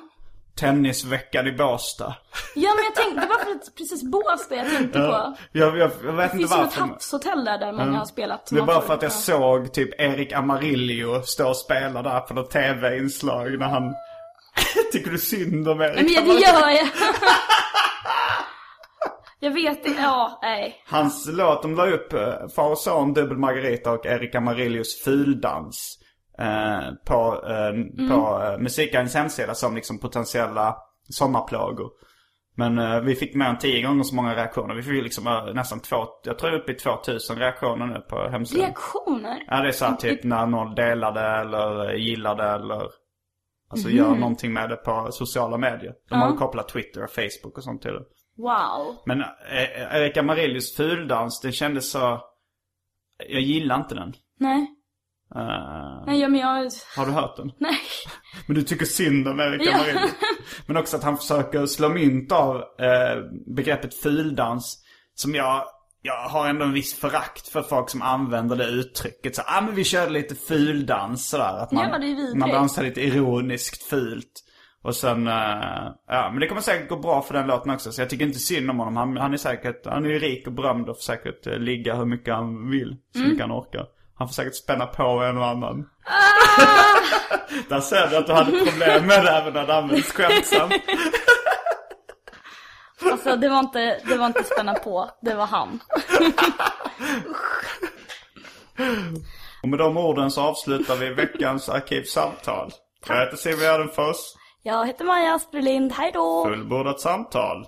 Tennisveckan i Båstad. Ja men jag tänkte, det var precis Båstad jag tänkte på. Jag, jag, jag vet Det inte finns ju något varför. havshotell där, där många har spelat. Det är bara för att jag ja. såg typ Erik Amarillo stå och spela där på något tv-inslag när han... Tycker du synd om Erik Men det Amarillo? gör jag. jag vet det, ja, nej. Hans låt, de la upp uh, Far och Son, Dubbel Margarita och Erik Amarillos Fuldans. eh, på uh, på uh, musikens hemsida som liksom potentiella sommarplågor. Men eh, vi fick mer än tio gånger så många reaktioner. Vi fick liksom eh, nästan två, jag tror uppe i 2000 reaktioner nu på hemsidan. Reaktioner? Ja, det är så här typ när någon delade eller gillade eller Alltså gör någonting med det på sociala medier. De har kopplat Twitter och Facebook och sånt till det. Wow. Men eh, Erik Amarillos fuldans, det kändes så... Jag gillar inte den. Nej. Eh, Nej, men jag... har du hört den? Nej. Men du tycker synd om Erik Ja. Amarillo. Men också att han försöker slå mynt av eh, begreppet fuldans. Som jag, jag har ändå en viss förakt för folk som använder det uttrycket. Så, ah, men vi körde lite fuldans sådär. Att man, Ja, det är man dansar lite ironiskt fult. Och sen, eh, ja men det kommer säkert gå bra för den låten också. Så jag tycker inte synd om honom. Han, han är säkert, han är ju rik och berömd och får säkert eh, ligga hur mycket han vill. Så Mm. mycket han orkar. Han får säkert spänna på en och annan. Ah! Där ser du att du hade problem med det även när det används skämtsamt. Alltså, det var inte, det var inte spänna på. Det var han. Och med de orden så avslutar vi veckans arkivsamtal. Jag heter Simon Gärdenfors. Jag heter Maja Asprelind, Hej då! Fullbordat samtal.